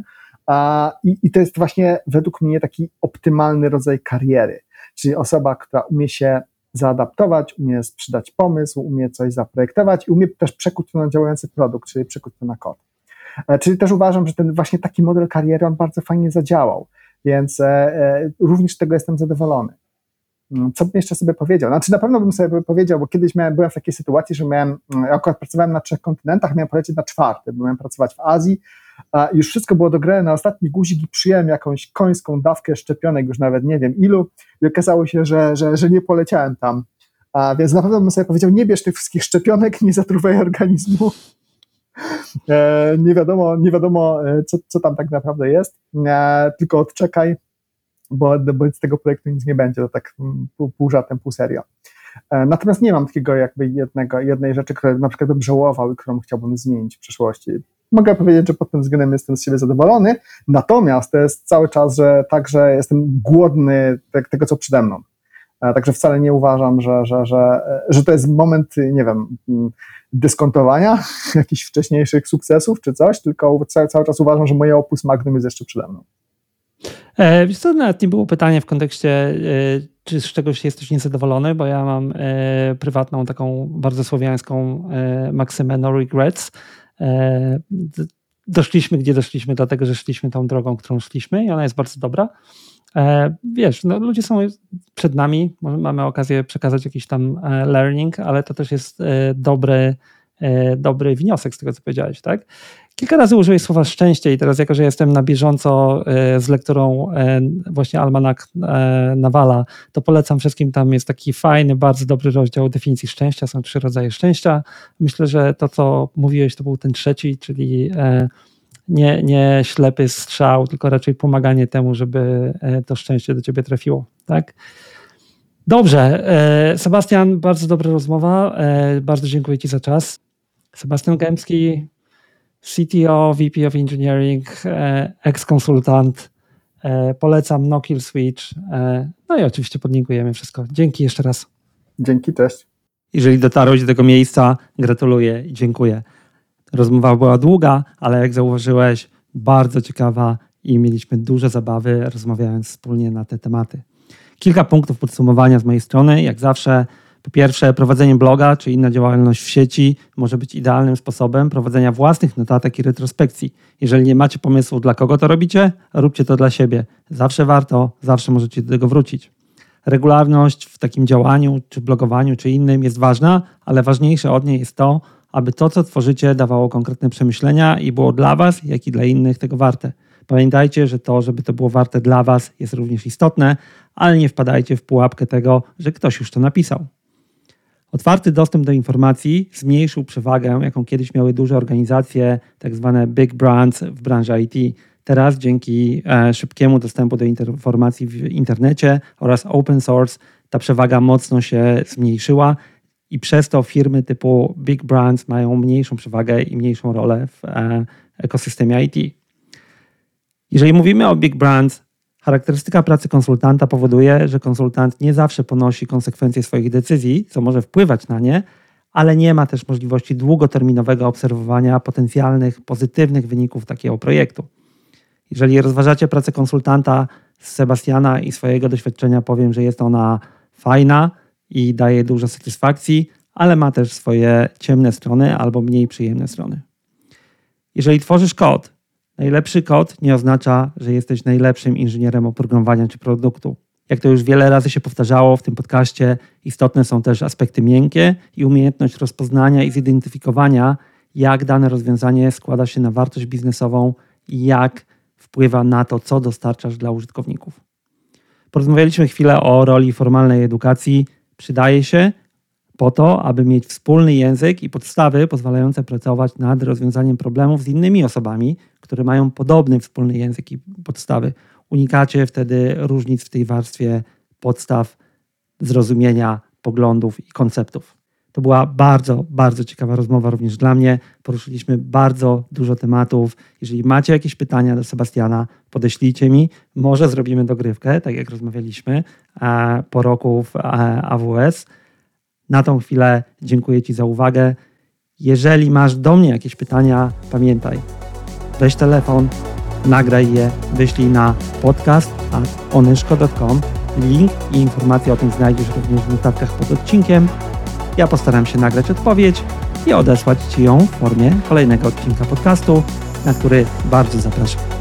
I, I to jest właśnie według mnie taki optymalny rodzaj kariery, czyli osoba, która umie się zaadaptować, umie sprzedać pomysł, umie coś zaprojektować i umie też przekuć to na działający produkt, czyli przekuć to na kod. E, czyli też uważam, że ten właśnie taki model kariery on bardzo fajnie zadziałał, więc e, e, również z tego jestem zadowolony. Mm, co bym jeszcze sobie powiedział? Znaczy na pewno bym sobie powiedział, bo kiedyś miałem, byłem w takiej sytuacji, że miałem, mm, akurat pracowałem na trzech kontynentach, miałem polecieć na czwarty, bo miałem pracować w Azji, a już wszystko było dograne na ostatni guzik i przyjąłem jakąś końską dawkę szczepionek, już nawet nie wiem ilu i okazało się, że, że, że nie poleciałem tam. A więc na pewno bym sobie powiedział, nie bierz tych wszystkich szczepionek, nie zatruwaj organizmu. E, nie wiadomo, nie wiadomo e, co, co tam tak naprawdę jest, e, tylko odczekaj, bo, bo z tego projektu nic nie będzie, to tak pół, pół żartem, pół serio. Natomiast nie mam takiego jakby jednego, jednej rzeczy, której na przykład bym żałował i którą chciałbym zmienić w przyszłości. Mogę powiedzieć, że pod tym względem jestem z siebie zadowolony, natomiast to jest cały czas, że także jestem głodny tego, co przede mną. E, także wcale nie uważam, że, że, że, że to jest moment, nie wiem, dyskontowania jakichś wcześniejszych sukcesów czy coś, tylko cały, cały czas uważam, że moje opus magnum jest jeszcze przede mną. E, wiesz co, nawet nie było pytanie w kontekście, e, czy z czegoś jesteś niezadowolony, bo ja mam e, prywatną taką bardzo słowiańską maksymę no regrets. Doszliśmy, gdzie doszliśmy, dlatego że szliśmy tą drogą, którą szliśmy i ona jest bardzo dobra. Wiesz, no, ludzie są przed nami, mamy okazję przekazać jakiś tam learning, ale to też jest dobry, dobry wniosek z tego, co powiedziałeś, tak? Kilka razy użyłeś słowa szczęście i teraz jako, że jestem na bieżąco e, z lekturą e, właśnie Almanak e, Nawala, to polecam wszystkim, tam jest taki fajny, bardzo dobry rozdział definicji szczęścia, są trzy rodzaje szczęścia. Myślę, że to, co mówiłeś, to był ten trzeci, czyli nie, nie ślepy strzał, tylko raczej pomaganie temu, żeby to szczęście do ciebie trafiło, tak? Dobrze, Sebastian, bardzo dobra rozmowa, bardzo dziękuję Ci za czas. Sebastian Gębski, CTO, VP of Engineering, e, ex-konsultant. E, polecam No Kill Switch. E, no i oczywiście podlinkujemy wszystko. Dzięki jeszcze raz. Dzięki, cześć. Jeżeli dotarłeś do tego miejsca, gratuluję i dziękuję. Rozmowa była długa, ale jak zauważyłeś, bardzo ciekawa i mieliśmy duże zabawy rozmawiając wspólnie na te tematy. Kilka punktów podsumowania z mojej strony. Jak zawsze po pierwsze, prowadzenie bloga czy inna działalność w sieci może być idealnym sposobem prowadzenia własnych notatek i retrospekcji. Jeżeli nie macie pomysłu, dla kogo to robicie, róbcie to dla siebie. Zawsze warto, zawsze możecie do tego wrócić. Regularność w takim działaniu, czy blogowaniu, czy innym jest ważna, ale ważniejsze od niej jest to, aby to, co tworzycie, dawało konkretne przemyślenia i było dla Was, jak i dla innych tego warte. Pamiętajcie, że to, żeby to było warte dla Was, jest również istotne, ale nie wpadajcie w pułapkę tego, że ktoś już to napisał. Otwarty dostęp do informacji zmniejszył przewagę, jaką kiedyś miały duże organizacje, tak zwane big brands w branży IT. Teraz dzięki e, szybkiemu dostępu do informacji w internecie oraz open source ta przewaga mocno się zmniejszyła i przez to firmy typu big brands mają mniejszą przewagę i mniejszą rolę w e, ekosystemie IT. Jeżeli mówimy o big brands, Charakterystyka pracy konsultanta powoduje, że konsultant nie zawsze ponosi konsekwencje swoich decyzji, co może wpływać na nie, ale nie ma też możliwości długoterminowego obserwowania potencjalnych pozytywnych wyników takiego projektu. Jeżeli rozważacie pracę konsultanta z Sebastiana i swojego doświadczenia, powiem, że jest ona fajna i daje dużo satysfakcji, ale ma też swoje ciemne strony albo mniej przyjemne strony. Jeżeli tworzysz kod, najlepszy kod nie oznacza, że jesteś najlepszym inżynierem oprogramowania czy produktu. Jak to już wiele razy się powtarzało w tym podcaście, istotne są też aspekty miękkie i umiejętność rozpoznania i zidentyfikowania, jak dane rozwiązanie składa się na wartość biznesową i jak wpływa na to, co dostarczasz dla użytkowników. Porozmawialiśmy chwilę o roli formalnej edukacji. Przydaje się po to, aby mieć wspólny język i podstawy pozwalające pracować nad rozwiązaniem problemów z innymi osobami, które mają podobny wspólny język i podstawy. Unikacie wtedy różnic w tej warstwie podstaw zrozumienia poglądów i konceptów. To była bardzo, bardzo ciekawa rozmowa również dla mnie. Poruszyliśmy bardzo dużo tematów. Jeżeli macie jakieś pytania do Sebastiana, podeślijcie mi. Może zrobimy dogrywkę, tak jak rozmawialiśmy e, po roku w e, AWS. Na tą chwilę dziękuję Ci za uwagę. Jeżeli masz do mnie jakieś pytania, pamiętaj, weź telefon, nagraj je, wyślij na podcast onyszko.com. Link i informacje o tym znajdziesz również w notatkach pod odcinkiem. Ja postaram się nagrać odpowiedź i odesłać Ci ją w formie kolejnego odcinka podcastu, na który bardzo zapraszam.